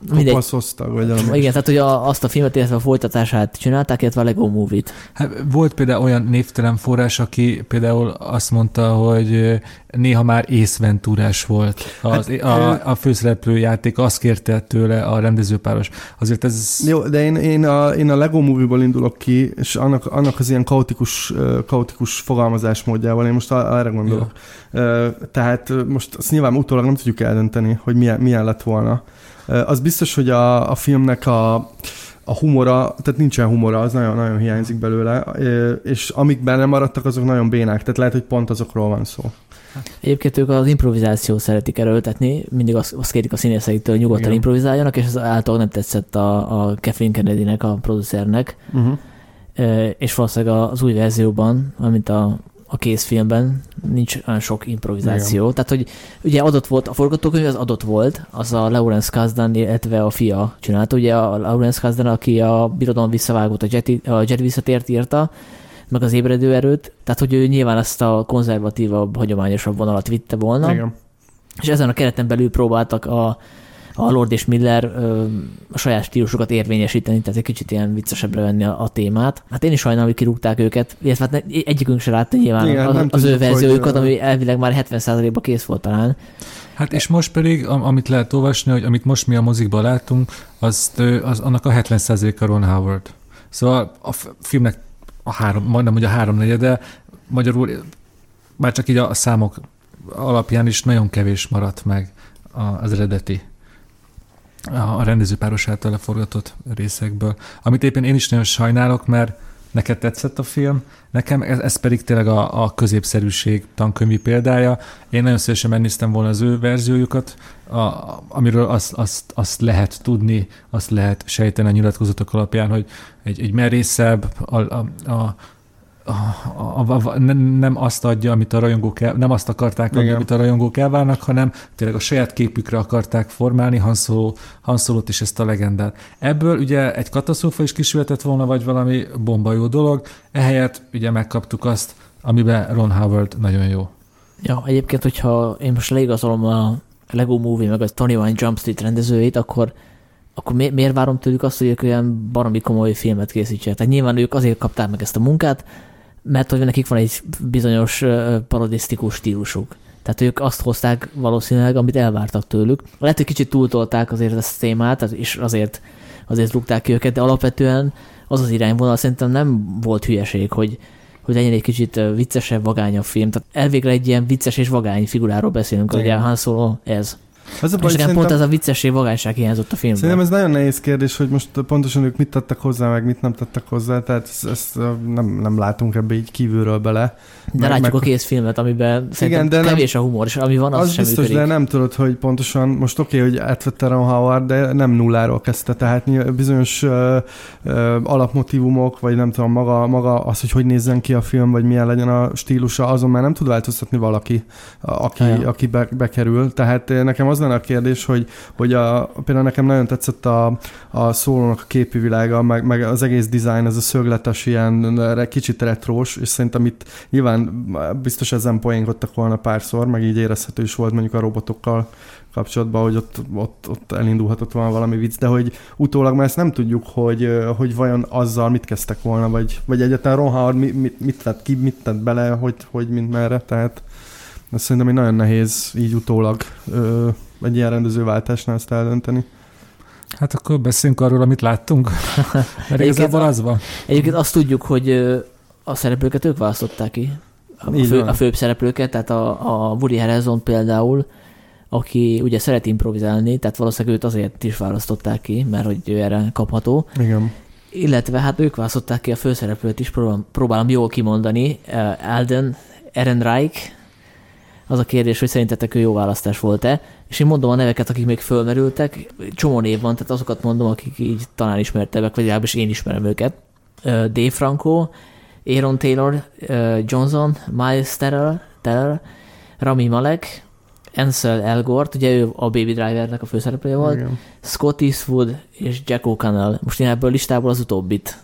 mindegy. Kopaszoztak, vagy valami. Igen, tehát hogy a, azt a filmet, illetve a folytatását csinálták, illetve a Lego Movie-t. Hát, volt például olyan névtelen forrás, aki például azt mondta, hogy néha már észventúrás volt. Az, hát, a, a főszereplő játék azt kérte tőle a rendezőpáros. Azért ez... Jó, de én, én, a, én a Lego Movie-ból indulok ki, és annak, annak az ilyen kaotikus, kaotikus fogalmazás módjával, én most erre gondolok. Jó. Tehát most azt nyilván utólag nem tudjuk eldönteni, hogy milyen, milyen lett volna. Az biztos, hogy a, a filmnek a, a humora, tehát nincsen humora, az nagyon, nagyon hiányzik belőle, és amik benne maradtak, azok nagyon bénák, tehát lehet, hogy pont azokról van szó. Egyébként ők az improvizációt szeretik erőltetni, mindig azt, azt kérik a színészeiktől, hogy nyugodtan Igen. improvizáljanak, és ez által nem tetszett a, a Kathleen Kennedy-nek, a producernek. Uh-huh. És valószínűleg az új verzióban, amint a a készfilmben nincs olyan sok improvizáció. Igen. Tehát, hogy ugye adott volt, a forgatókönyv az adott volt, az a Lawrence Kasdan, illetve a fia csinálta. Ugye a Lawrence Kasdan, aki a Birodalom visszavágott, a Jetty, a Jetty visszatért írta, meg az ébredő erőt, tehát hogy ő nyilván ezt a konzervatívabb, hagyományosabb vonalat vitte volna. Igen. És ezen a kereten belül próbáltak a a Lord és Miller ö, a saját stílusokat érvényesíteni, tehát egy kicsit ilyen viccesebbre venni a, a témát. Hát én is sajnálom, hogy kirúgták őket, illetve hát egyikünk se látta nyilván Igen, az, az ő verziójukat, ami elvileg már 70%-ba kész volt talán. Hát és most pedig, amit lehet olvasni, hogy amit most mi a mozikban látunk, azt, az, annak a 70%-a Ron Howard. Szóval a filmnek a három, majdnem hogy a háromnegyede, magyarul már csak így a számok alapján is nagyon kevés maradt meg az eredeti a rendezőpáros által leforgatott részekből. Amit éppen én is nagyon sajnálok, mert neked tetszett a film, nekem ez, ez pedig tényleg a, a középszerűség tankönyvi példája. Én nagyon szívesen megnéztem volna az ő verziójukat, a, amiről azt, azt, azt lehet tudni, azt lehet sejteni a nyilatkozatok alapján, hogy egy, egy merészebb, a, a, a, a, a, a, nem azt adja, amit a rajongók el, nem azt akarták adni, amit a rajongók elvárnak, hanem tényleg a saját képükre akarták formálni Han, Solo, és ezt a legendát. Ebből ugye egy katasztrófa is kisülhetett volna, vagy valami bomba jó dolog, ehelyett ugye megkaptuk azt, amiben Ron Howard nagyon jó. Ja, egyébként, hogyha én most leigazolom a Lego Movie, meg a Tony Wine Jump Street rendezőjét, akkor akkor mi, miért várom tőlük azt, hogy ők olyan baromi komoly filmet készítsenek? Tehát nyilván ők azért kapták meg ezt a munkát, mert hogy nekik van egy bizonyos parodisztikus stílusuk. Tehát ők azt hozták valószínűleg, amit elvártak tőlük. Lehet, hogy kicsit túltolták azért ezt a témát, és azért, azért rúgták ki őket, de alapvetően az az irányvonal szerintem nem volt hülyeség, hogy, hogy legyen egy kicsit viccesebb, vagányabb film. Tehát elvégre egy ilyen vicces és vagány figuráról beszélünk, hogy Han Solo ez. Az a baj, és nekem pont ez a viccessé vagányság hiányzott a filmben. Szerintem ez nagyon nehéz kérdés, hogy most pontosan ők mit tettek hozzá, meg mit nem tettek hozzá, tehát ezt, ezt nem, nem látunk ebbe így kívülről bele. De meg, látjuk meg... a kész filmet, amiben igen, de kevés nem, a humor, és ami van, az, az sem biztos, működik. de nem tudod, hogy pontosan, most oké, okay, hogy átvette Ron Howard, de nem nulláról kezdte, tehát bizonyos uh, uh, alapmotívumok, vagy nem tudom, maga, maga az, hogy hogy nézzen ki a film, vagy milyen legyen a stílusa, azon már nem tud változtatni valaki, aki, ja. aki be, bekerül. Tehát nekem az lenne a kérdés, hogy, hogy a, például nekem nagyon tetszett a, a szólónak a képi világa, meg, meg az egész design, ez a szögletes ilyen kicsit retrós, és szerintem itt nyilván biztos ezen poénkodtak volna párszor, meg így érezhető is volt mondjuk a robotokkal kapcsolatban, hogy ott, ott, ott elindulhatott volna valami vicc, de hogy utólag már ezt nem tudjuk, hogy, hogy vajon azzal mit kezdtek volna, vagy, vagy egyáltalán Ron mit, mit, mit tett ki, mit tett bele, hogy, hogy mint merre, tehát ez szerintem egy nagyon nehéz így utólag ö, egy ilyen rendezőváltásnál ezt eldönteni. Hát akkor beszéljünk arról, amit láttunk. Mert igazából az van. Egyébként azt tudjuk, hogy a szereplőket ők választották ki. A, fő, a főbb szereplőket, tehát a, a Woody Harrelson például, aki ugye szeret improvizálni, tehát valószínűleg őt azért is választották ki, mert hogy ő erre kapható. Igen. Illetve hát ők választották ki a főszereplőt is, próbálom, próbálom jól kimondani, Alden Ehrenreich, az a kérdés, hogy szerintetek ő jó választás volt-e, és én mondom a neveket, akik még fölmerültek, csomó név van, tehát azokat mondom, akik így talán ismertebbek, vagy legalábbis én ismerem őket. Dave Franco, Aaron Taylor, Johnson, Miles Teller, Teller Rami Malek, Ansel Elgort, ugye ő a Baby Drivernek a főszereplője volt, Igen. Scott Eastwood és Jack O'Connell. Most én ebből listából az utóbbit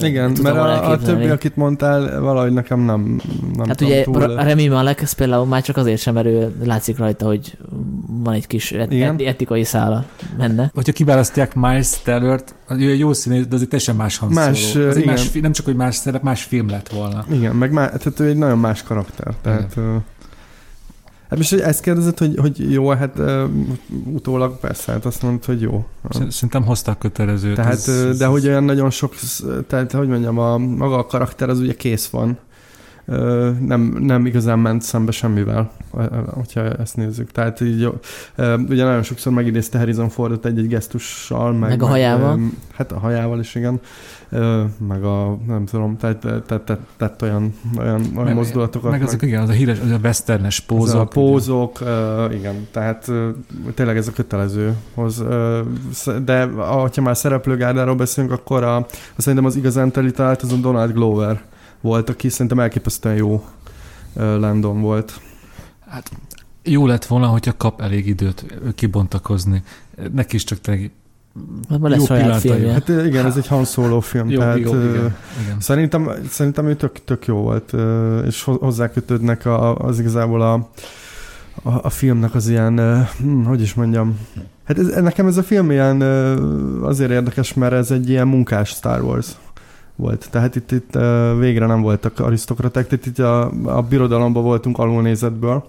igen, mert a, a többi, akit mondtál, valahogy nekem nem, nem Hát ugye túl... Remi Malek, ez például már csak azért sem, mert ő látszik rajta, hogy van egy kis et- et- etikai szála benne. Hogyha kiválasztják Miles Teller-t, jó színész, de azért teljesen más hangszóró. Más, igen. más, nem csak, hogy más szerep, más film lett volna. Igen, meg má, tehát ő egy nagyon más karakter. Tehát, igen. Hát most ezt kérdezett, hogy, hogy jó, hát uh, utólag persze, hát azt mondta, hogy jó. Szerintem hozták kötelezőt. Tehát, ez, de ez, hogy olyan nagyon sok, tehát hogy mondjam, a maga a karakter az ugye kész van nem, nem igazán ment szembe semmivel, hogyha ezt nézzük. Tehát így, ugye nagyon sokszor megidézte Harrison Fordot egy-egy gesztussal. Meg, meg a hajával. Meg, hát a hajával is, igen. Meg a, nem tudom, tett, tett, tett, tett olyan, olyan, olyan meg, mozdulatokat. Meg azok, meg, igen, az a híres, az a westernes pózok. A pózok, igen. igen, tehát tényleg ez a kötelező. Hoz, de ha már szereplőgárdáról beszélünk, akkor a, szerintem az igazán teli talált az a Donald Glover volt, aki szerintem elképesztően jó Landon volt. Hát jó lett volna, hogyha kap elég időt kibontakozni. Neki is csak tényleg Lesz saját filmje. Hát igen, ez egy Han Solo film, jó, tehát jó, igen, igen. Szerintem, szerintem ő tök, tök jó volt, és hozzákötődnek a, az igazából a, a, a filmnek az ilyen, hm, hogy is mondjam, hát ez, nekem ez a film ilyen azért érdekes, mert ez egy ilyen munkás Star Wars volt. Tehát itt, itt végre nem voltak arisztokraták, tehát itt a, a birodalomban voltunk alulnézetből,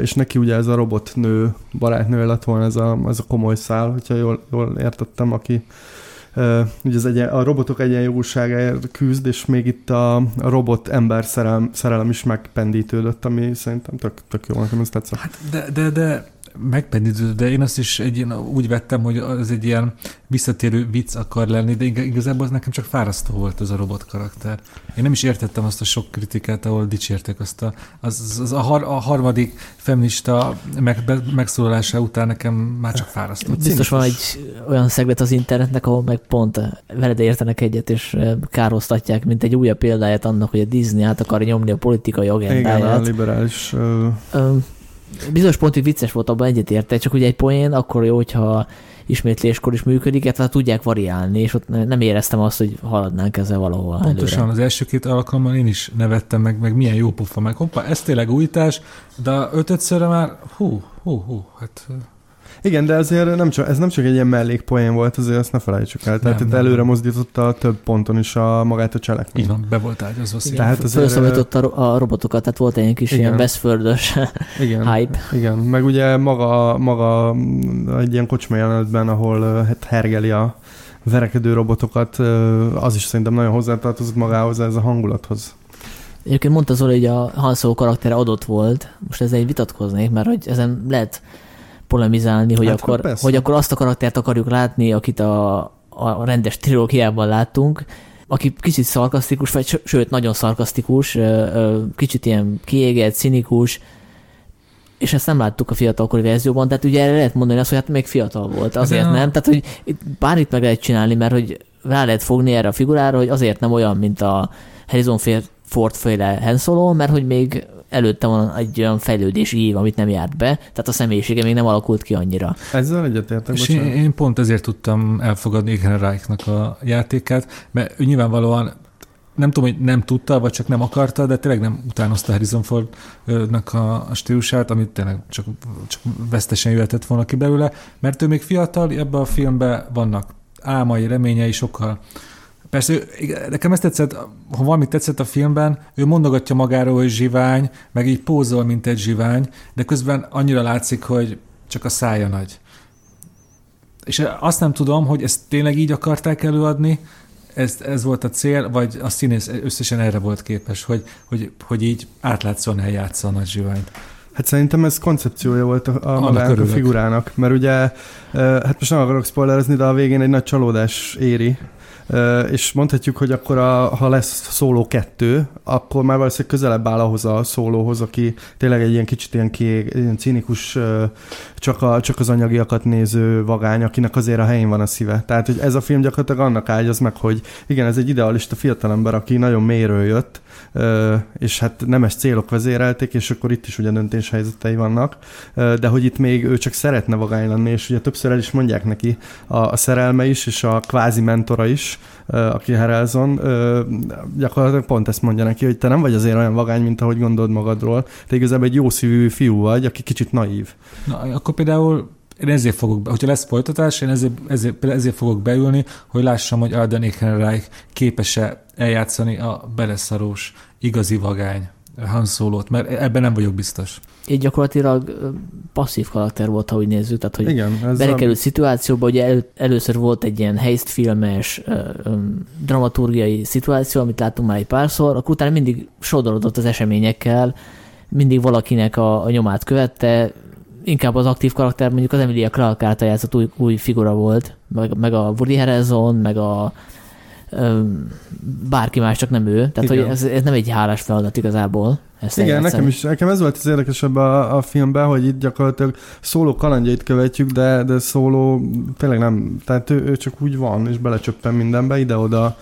és neki ugye ez a robotnő, barátnő lett volna ez a, ez a komoly szál, hogyha jól, jól értettem, aki ugye az egyen, a robotok egyenjogúságáért küzd, és még itt a, a robot ember szerelem, szerelem is megpendítődött, ami szerintem tök, tök jó, nekem ez tetszett. Hát de, de, de megpendítő, de én azt is egy ilyen, úgy vettem, hogy az egy ilyen visszatérő vicc akar lenni, de igazából az nekem csak fárasztó volt az a robot karakter. Én nem is értettem azt a sok kritikát, ahol dicsértek azt a, az, az a, har, a harmadik feminista meg, megszólalása után nekem már csak fárasztó. Biztos van egy olyan szeglet az internetnek, ahol meg pont veled értenek egyet, és károsztatják, mint egy újabb példáját annak, hogy a Disney át akar nyomni a politikai agendáját. Igen, a liberális... Uh bizonyos pontig vicces volt, abban egyetértek, csak ugye egy poén akkor jó, hogyha ismétléskor is működik, illetve tudják variálni, és ott nem éreztem azt, hogy haladnánk ezzel valahol Pontosan, előre. az első két alkalommal én is nevettem meg, meg milyen jó pofa, meg hoppá, ez tényleg újítás, de ötödszörre már hú, hú, hú, hát igen, de azért nem csak, ez nem csak egy ilyen mellékpoén volt, azért ezt ne felejtsük el. Tehát nem, itt nem, előre nem. mozdította több ponton is a magát a cselekményt. Így van, be volt ágyazva szépen. Tehát azért... a robotokat, tehát volt egy kis igen. ilyen Westfordös igen, hype. Igen, meg ugye maga, maga egy ilyen kocsma jelenetben, ahol hát hergeli a verekedő robotokat, az is szerintem nagyon hozzátartozott magához, ez a hangulathoz. Egyébként mondta Zoli, hogy a Han Solo karaktere adott volt, most ezzel egy vitatkoznék, mert hogy ezen lehet polemizálni, hogy, hát, akkor, hogy akkor azt a karaktert akarjuk látni, akit a, a rendes trilógiában láttunk, aki kicsit szarkasztikus, vagy sőt, nagyon szarkasztikus, kicsit ilyen kiégett, cinikus, és ezt nem láttuk a fiatalkori verzióban, tehát ugye erre lehet mondani azt, hogy hát még fiatal volt, azért De nem. Tehát, hogy bármit meg lehet csinálni, mert hogy rá lehet fogni erre a figurára, hogy azért nem olyan, mint a Harrison Ford féle Han Solo, mert hogy még előtte van egy olyan fejlődési év, amit nem járt be, tehát a személyisége még nem alakult ki annyira. Ezzel egyetértek, És én, én pont ezért tudtam elfogadni Igen Reichnak a játékát, mert ő nyilvánvalóan nem tudom, hogy nem tudta, vagy csak nem akarta, de tényleg nem utánozta Harrison Fordnak a, a stílusát, amit tényleg csak, csak vesztesen jöhetett volna ki belőle, mert ő még fiatal, ebben a filmben vannak álmai, reményei, sokkal Persze, nekem ezt tetszett, ha valamit tetszett a filmben, ő mondogatja magáról, hogy zsivány, meg így pózol, mint egy zsivány, de közben annyira látszik, hogy csak a szája nagy. És azt nem tudom, hogy ezt tényleg így akarták előadni, ez, ez volt a cél, vagy a színész összesen erre volt képes, hogy, hogy, hogy így átlátszóan eljátsza a nagy zsiványt. Hát szerintem ez koncepciója volt a, a magának a figurának, mert ugye, hát most nem akarok spoilerezni, de a végén egy nagy csalódás éri és mondhatjuk, hogy akkor a, ha lesz szóló kettő, akkor már valószínűleg közelebb áll ahhoz a szólóhoz, aki tényleg egy ilyen kicsit ilyen, kiég, ilyen cínikus, csak, a, csak az anyagiakat néző vagány, akinek azért a helyén van a szíve. Tehát, hogy ez a film gyakorlatilag annak ágyaz meg, hogy igen, ez egy idealista fiatalember, aki nagyon mélyről jött, és hát nemes célok vezérelték, és akkor itt is ugye döntéshelyzetei vannak, de hogy itt még ő csak szeretne vagány lenni, és ugye többször el is mondják neki a, a szerelme is, és a kvázi mentora is, aki Harrelson, gyakorlatilag pont ezt mondja neki, hogy te nem vagy azért olyan vagány, mint ahogy gondolod magadról, te igazából egy jó szívű fiú vagy, aki kicsit naív. Na, akkor például én ezért fogok, be, hogyha lesz folytatás, én ezért, ezért, ezért fogok beülni, hogy lássam, hogy Alden Ehrenreich képes-e eljátszani a beleszarós, igazi vagány Han Solo-t, mert ebben nem vagyok biztos. Egy gyakorlatilag passzív karakter volt, ha úgy nézzük, tehát hogy Igen, belekerült a... szituációba, hogy el, először volt egy ilyen filmes dramaturgiai szituáció, amit láttunk már egy párszor, akkor utána mindig sodorozott az eseményekkel, mindig valakinek a, a nyomát követte, inkább az aktív karakter, mondjuk az Emilia Clarke által játszott új, új figura volt, meg, meg a Woody Harrelson, meg a bárki más, csak nem ő. Tehát, Igen. hogy ez, ez nem egy hálás feladat igazából. Ezt Igen, nekem is, nekem ez volt az érdekesebb a, a filmben, hogy itt gyakorlatilag szóló kalandjait követjük, de, de szóló tényleg nem, tehát ő, ő csak úgy van, és belecsöppen mindenbe, ide-oda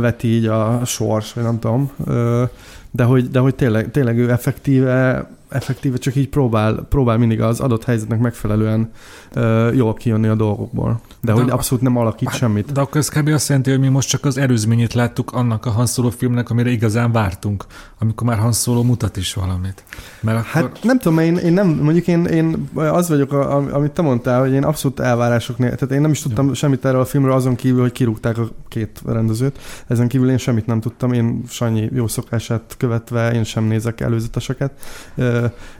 veti így a sors, vagy nem tudom. Ö, de hogy, de hogy tényleg, tényleg ő effektíve effektíve csak így próbál, próbál mindig az adott helyzetnek megfelelően uh, jól kijönni a dolgokból. De, de hogy abszolút nem alakít hát, semmit. De akkor ez kb. azt jelenti, hogy mi most csak az erőzményét láttuk annak a Han Solo filmnek, amire igazán vártunk, amikor már Han Solo mutat is valamit. Mert akkor... Hát nem tudom, én, én nem, mondjuk én, én az vagyok, a, amit te mondtál, hogy én abszolút elvárások nélkül, tehát én nem is tudtam ja. semmit erről a filmről azon kívül, hogy kirúgták a két rendezőt. Ezen kívül én semmit nem tudtam, én Sanyi jó szokását követve én sem nézek előzeteseket.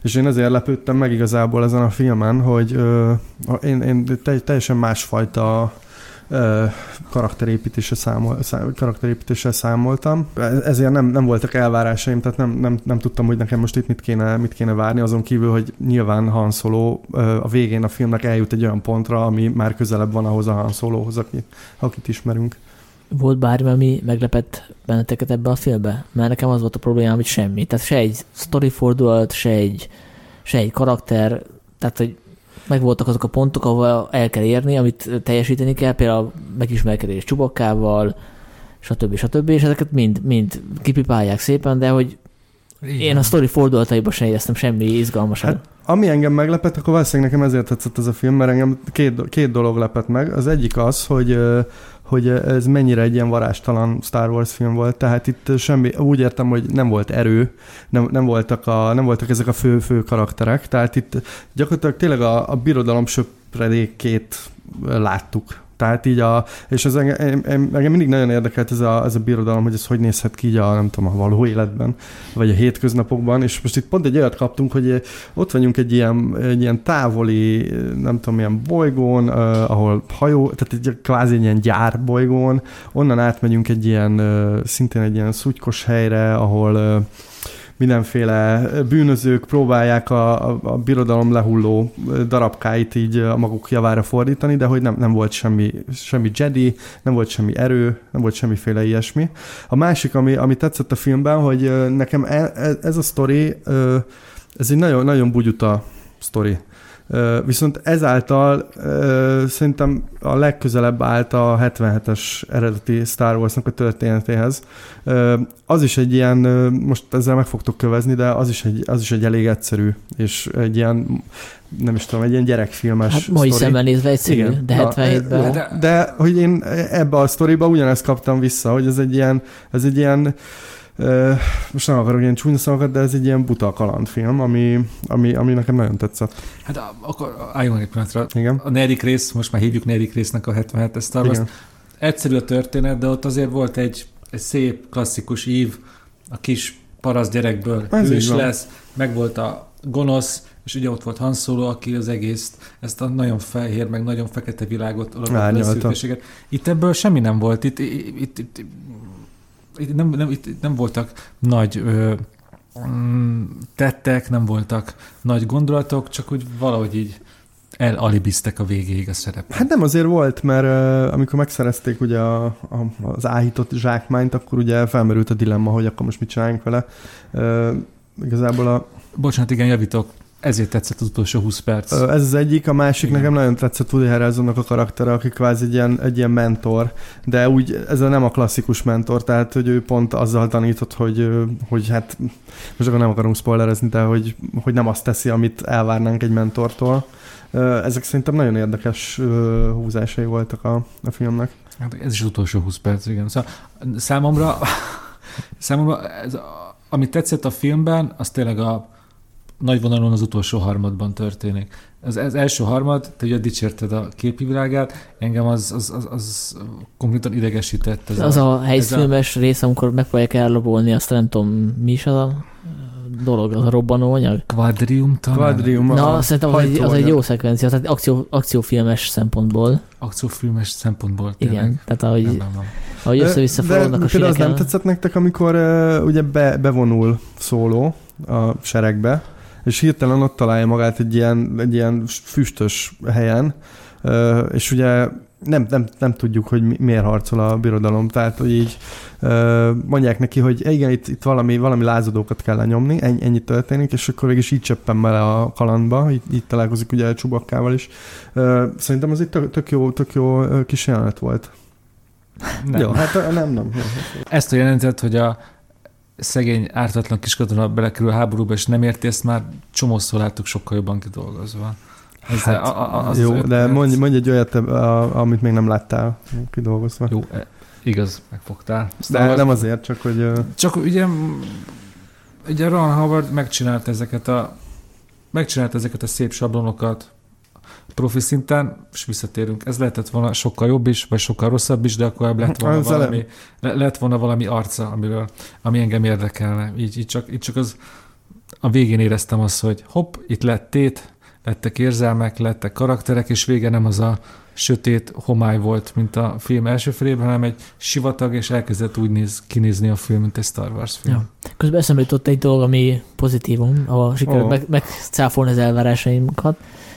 És én ezért lepődtem meg igazából ezen a filmen, hogy én, én teljesen másfajta karakterépítése számol, karakterépítéssel számoltam. Ezért nem, nem voltak elvárásaim, tehát nem, nem, nem tudtam, hogy nekem most itt mit kéne, mit kéne várni, azon kívül, hogy nyilván Han Solo a végén a filmnek eljut egy olyan pontra, ami már közelebb van ahhoz a Han Solohoz, aki, akit ismerünk. Volt bármi, ami meglepett benneteket ebbe a filmbe? Mert nekem az volt a problémám, hogy semmi. Tehát se egy story fordulat, se egy, se egy karakter, tehát hogy megvoltak azok a pontok, ahol el kell érni, amit teljesíteni kell, például megismerkedés csubakkával, stb. stb. És ezeket mind, mind kipipálják szépen, de hogy Igen. én a sztori fordulataiban sem éreztem semmi izgalmasat. Hát, ami engem meglepett, akkor valószínűleg nekem ezért tetszett ez a film, mert engem két, két dolog lepett meg. Az egyik az, hogy hogy ez mennyire egy ilyen varástalan Star Wars film volt, tehát itt semmi, úgy értem, hogy nem volt erő, nem, nem, voltak, a, nem voltak ezek a fő-fő karakterek, tehát itt gyakorlatilag tényleg a, a birodalom söpredékét láttuk tehát így a, és ez engem, engem mindig nagyon érdekelt ez a, ez a birodalom, hogy ez hogy nézhet ki így a, nem tudom, a való életben, vagy a hétköznapokban, és most itt pont egy olyat kaptunk, hogy ott vagyunk egy ilyen, egy ilyen távoli, nem tudom, ilyen bolygón, uh, ahol hajó, tehát egy kvázi egy ilyen gyárbolygón, onnan átmegyünk egy ilyen, uh, szintén egy ilyen szutykos helyre, ahol uh, mindenféle bűnözők próbálják a, a, a birodalom lehulló darabkáit így a maguk javára fordítani, de hogy nem, nem volt semmi, semmi Jedi, nem volt semmi erő, nem volt semmiféle ilyesmi. A másik, ami, ami tetszett a filmben, hogy nekem e, e, ez a sztori, ez egy nagyon, nagyon bugyuta sztori. Viszont ezáltal szerintem a legközelebb állt a 77-es eredeti Star Wars-nak a történetéhez. Az is egy ilyen, most ezzel meg fogtok kövezni, de az is egy, az is egy elég egyszerű, és egy ilyen nem is tudom, egy ilyen gyerekfilmes Hát mai szemmel nézve egyszerű, Igen. de 77-ben. De, de, hogy én ebbe a sztoriba ugyanezt kaptam vissza, hogy ez egy ilyen, ez egy ilyen most nem akarok ilyen csúnya szavakat, de ez egy ilyen buta kalandfilm, ami, ami, ami nekem nagyon tetszett. Hát akkor álljunk egy pillanatra. Igen. A negyedik rész, most már hívjuk negyedik résznek a 77-es Star Wars. Egyszerű a történet, de ott azért volt egy, egy szép, klasszikus ív, a kis parasz gyerekből ez hős lesz, meg volt a gonosz, és ugye ott volt Han Solo, aki az egész, ezt a nagyon fehér, meg nagyon fekete világot, Itt ebből semmi nem volt. Itt, itt, itt, itt nem, nem, itt nem voltak nagy ö, mm, tettek, nem voltak nagy gondolatok, csak úgy valahogy így elalibiztek a végéig a szerep. Hát nem azért volt, mert uh, amikor megszerezték ugye a, a, az áhított zsákmányt, akkor ugye felmerült a dilemma, hogy akkor most mit csináljunk vele. Uh, igazából a... Bocsánat, igen, javítok. Ezért tetszett az utolsó 20 perc. Ez az egyik, a másik Igen. nekem nagyon tetszett Woody Harrelsonnak a karaktere, aki kvázi egy ilyen, egy ilyen mentor, de úgy ez nem a klasszikus mentor, tehát hogy ő pont azzal tanított, hogy, hogy hát most akkor nem akarunk spoilerezni, de hogy, hogy nem azt teszi, amit elvárnánk egy mentortól. Ezek szerintem nagyon érdekes húzásai voltak a, a filmnek. Hát ez is utolsó 20 perc, igen. Szóval számomra, számomra ez, amit tetszett a filmben, az tényleg a nagy vonalon az utolsó harmadban történik. Az, az első harmad, te ugye dicsérted a képi világát, engem az, az, az, az konkrétan idegesített. Ez az a, a helyszfilmes rész, amikor megpróbálják elrabolni, azt nem tudom, mi is az a dolog, az a robbanó anyag? Quadrium talán? Quadrium. Na, szerintem az egy, az egy jó szekvencia, tehát akció, akciófilmes szempontból. Akciófilmes szempontból, tényleg. Igen, tehát ahogy, nem, nem, nem. ahogy össze-vissza forognak a síreken. az nem tetszett nektek, amikor uh, ugye be, bevonul szóló a seregbe, és hirtelen ott találja magát egy ilyen, egy ilyen füstös helyen, és ugye nem, nem, nem tudjuk, hogy miért harcol a birodalom, tehát hogy így mondják neki, hogy igen, itt, itt valami, valami lázadókat kell lenyomni, ennyi, ennyi történik, és akkor végig is így csöppen bele a kalandba, így, így találkozik ugye a csubakkával is. Szerintem az egy tök, tök, jó, tök jó kis jelenet volt. Nem. Jó, hát nem, nem. nem. Ezt a jelenetet, hogy a szegény, ártatlan kiskatona belekerül a háborúba, és nem érti, ezt már csomószor láttuk sokkal jobban kidolgozva. Ez hát, a, az jó, de mondj, mondj egy olyat, amit még nem láttál kidolgozva. Jó, e, igaz, megfogtál. De az, nem azért, csak hogy... Csak ugye, ugye Ron Howard megcsinált ezeket a megcsinált ezeket a szép sablonokat, profi szinten, és visszatérünk. Ez lehetett volna sokkal jobb is, vagy sokkal rosszabb is, de akkor lett volna, az valami, le, lett volna valami arca, amiről, ami engem érdekelne. Így, így, csak, így csak az a végén éreztem azt, hogy hopp, itt lett tét, lettek érzelmek, lettek karakterek, és vége nem az a sötét homály volt, mint a film első felében, hanem egy sivatag, és elkezdett úgy néz, kinézni a film, mint egy Star Wars film. Ja. Közben eszembe jutott egy dolog, ami pozitívum, ahol sikerült oh. meg, megcáfolni az elvárásainkat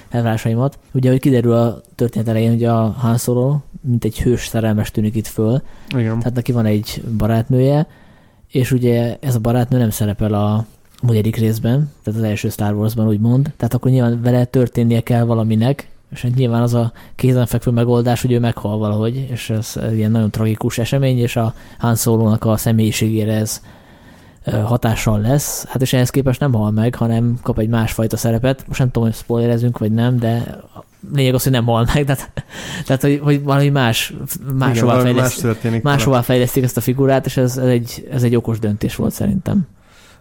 elvárásaimat. Ugye, hogy kiderül a történet elején, hogy a Han Solo, mint egy hős szerelmes tűnik itt föl. Igen. Tehát neki van egy barátnője, és ugye ez a barátnő nem szerepel a negyedik részben, tehát az első Star Warsban úgymond, tehát akkor nyilván vele történnie kell valaminek, és hát nyilván az a kézenfekvő megoldás, hogy ő meghal valahogy, és ez ilyen nagyon tragikus esemény, és a Han Solo-nak a személyiségére ez hatással lesz, hát és ehhez képest nem hal meg, hanem kap egy másfajta szerepet. Most nem tudom, hogy spoilerezünk, vagy nem, de lényeg az, hogy nem hal meg, tehát, tehát hogy, hogy valami más, máshová, Igen, fejlesztik, más máshová fejlesztik ezt a figurát, és ez, ez, egy, ez egy okos döntés volt szerintem.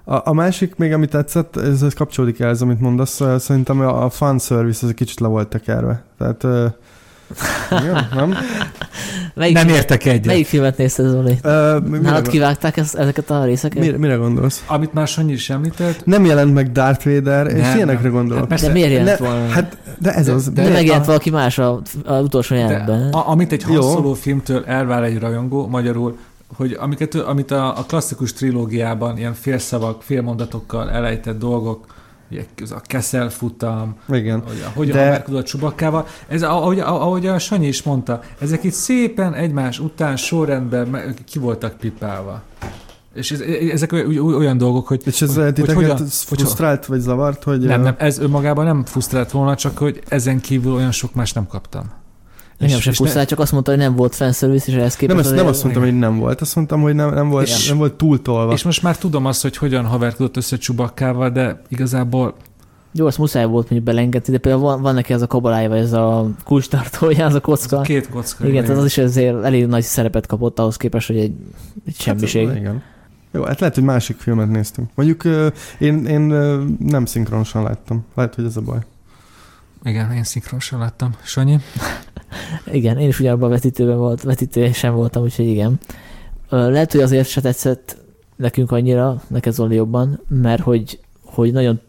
A, a másik még, amit tetszett, ez, ez kapcsolódik el, ez, amit mondasz, szerintem a, a fan service az egy kicsit le volt tekerve. Tehát nem? Melyik nem értek egyet. Melyik filmet nézted, Zoli? Uh, Nálad kivágták ezt, ezeket a részeket? Mire, mire gondolsz? Amit már Sanyi is említett. Nem jelent meg Darth Vader, és nem, ilyenekre gondolok. Hát de miért jelent ne, volna? Hát, de ez az. De, de megjelent valaki más a, a utolsó jelenetben. Amit egy hasonló filmtől elvár egy rajongó, magyarul hogy amiket, amit a, a klasszikus trilógiában ilyen félszavak, félmondatokkal elejtett dolgok, ez a Kessel futam, Igen. Hogy, hogyan De... haverkodott a csubakkával. Ez, ahogy, ahogy a Sanyi is mondta, ezek itt szépen egymás után sorrendben ki voltak pipálva. És ez, ezek olyan dolgok, hogy... És ez hogy, hogy hogyan, frusztrált vagy zavart, hogy... Nem, nem, ez önmagában nem frusztrált volna, csak hogy ezen kívül olyan sok más nem kaptam. Engem sem pusztál, csak azt mondta, hogy nem volt fanservice, és ehhez képest... Nem, ezt, nem azt mondtam, hogy nem volt, azt mondtam, hogy nem, nem, volt, és, nem volt túltolva. És most már tudom azt, hogy hogyan haverkodott össze Csubakkával, de igazából jó, azt muszáj volt mondjuk belengedni, de például van, van neki ez a kabalája, ez a kulcstartója, az a kocka. Az két kocka. Igen, tehát az is azért elég nagy szerepet kapott ahhoz képest, hogy egy, egy semmiség. Hát, igen. Jó, hát lehet, hogy másik filmet néztünk. Mondjuk én, én nem szinkronosan láttam. Lehet, hogy ez a baj. Igen, én szinkronosan láttam. Sanyi? Igen, én is ugyanabban a vetítőben volt, vetítő sem voltam, úgyhogy igen. Lehet, hogy azért se tetszett nekünk annyira, neked Zoli jobban, mert hogy, hogy nagyon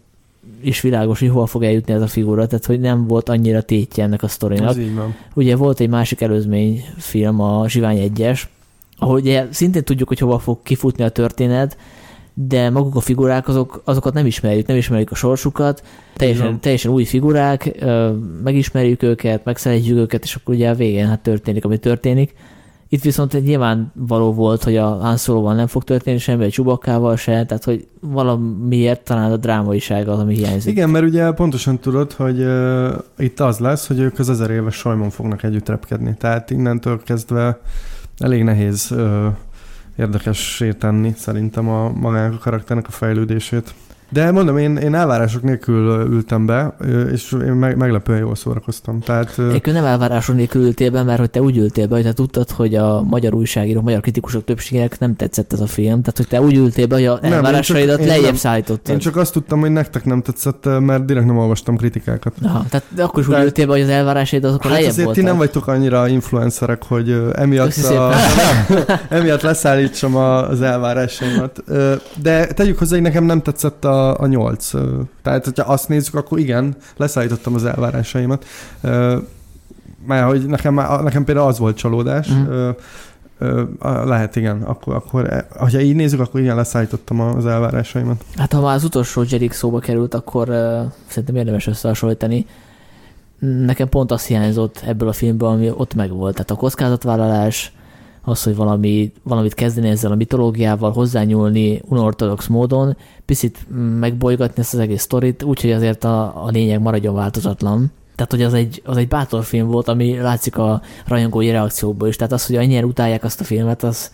is világos, hogy hova fog eljutni ez a figura, tehát hogy nem volt annyira tétje ennek a sztorinak. Így van. Ugye volt egy másik előzmény film, a Zsivány 1-es, ahol ugye szintén tudjuk, hogy hova fog kifutni a történet, de maguk a figurák, azok, azokat nem ismerjük, nem ismerjük a sorsukat, teljesen, teljesen új figurák, megismerjük őket, megszeretjük őket, és akkor ugye a végén hát történik, ami történik. Itt viszont nyilván való volt, hogy a Han Solo-val nem fog történni semmi, a Csubakkával se, tehát hogy valamiért talán a drámaiság az, ami hiányzik. Igen, mert ugye pontosan tudod, hogy uh, itt az lesz, hogy ők az ezer éves sajmon fognak együtt repkedni. Tehát innentől kezdve elég nehéz uh, érdekessé tenni szerintem a magának a karakternek a fejlődését. De mondom, én, én elvárások nélkül ültem be, és én meg, meglepően jól szórakoztam. Tehát, én nem elvárások nélkül ültél be, mert hogy te úgy ültél be, hogy te tudtad, hogy a magyar újságírók, magyar kritikusok többségének nem tetszett ez a film. Tehát, hogy te úgy ültél be, hogy a elvárásaidat lejjebb szállítottad. Én csak azt tudtam, hogy nektek nem tetszett, mert direkt nem olvastam kritikákat. Aha, tehát akkor is úgy tehát, ültél be, hogy az elvárásaidat azok hát lejjebb azért voltak. ti nem vagytok annyira influencerek, hogy emiatt, a, emiatt leszállítsam az elvárásaimat. De tegyük hozzá, hogy nekem nem tetszett a a, nyolc. Tehát, hogyha azt nézzük, akkor igen, leszállítottam az elvárásaimat. Mert hogy nekem, nekem például az volt csalódás. Mm. Lehet, igen. Akkor, akkor, e, ha így nézzük, akkor igen, leszállítottam az elvárásaimat. Hát ha már az utolsó Jerik szóba került, akkor uh, szerintem érdemes összehasonlítani. Nekem pont az hiányzott ebből a filmből, ami ott megvolt. Tehát a kockázatvállalás, az, hogy valami, valamit kezdeni ezzel a mitológiával, hozzányúlni unortodox módon, picit megbolygatni ezt az egész sztorit, úgyhogy azért a, a lényeg maradjon változatlan. Tehát, hogy az egy, az egy bátor film volt, ami látszik a rajongói reakcióból is. Tehát az, hogy annyira utálják azt a filmet, az,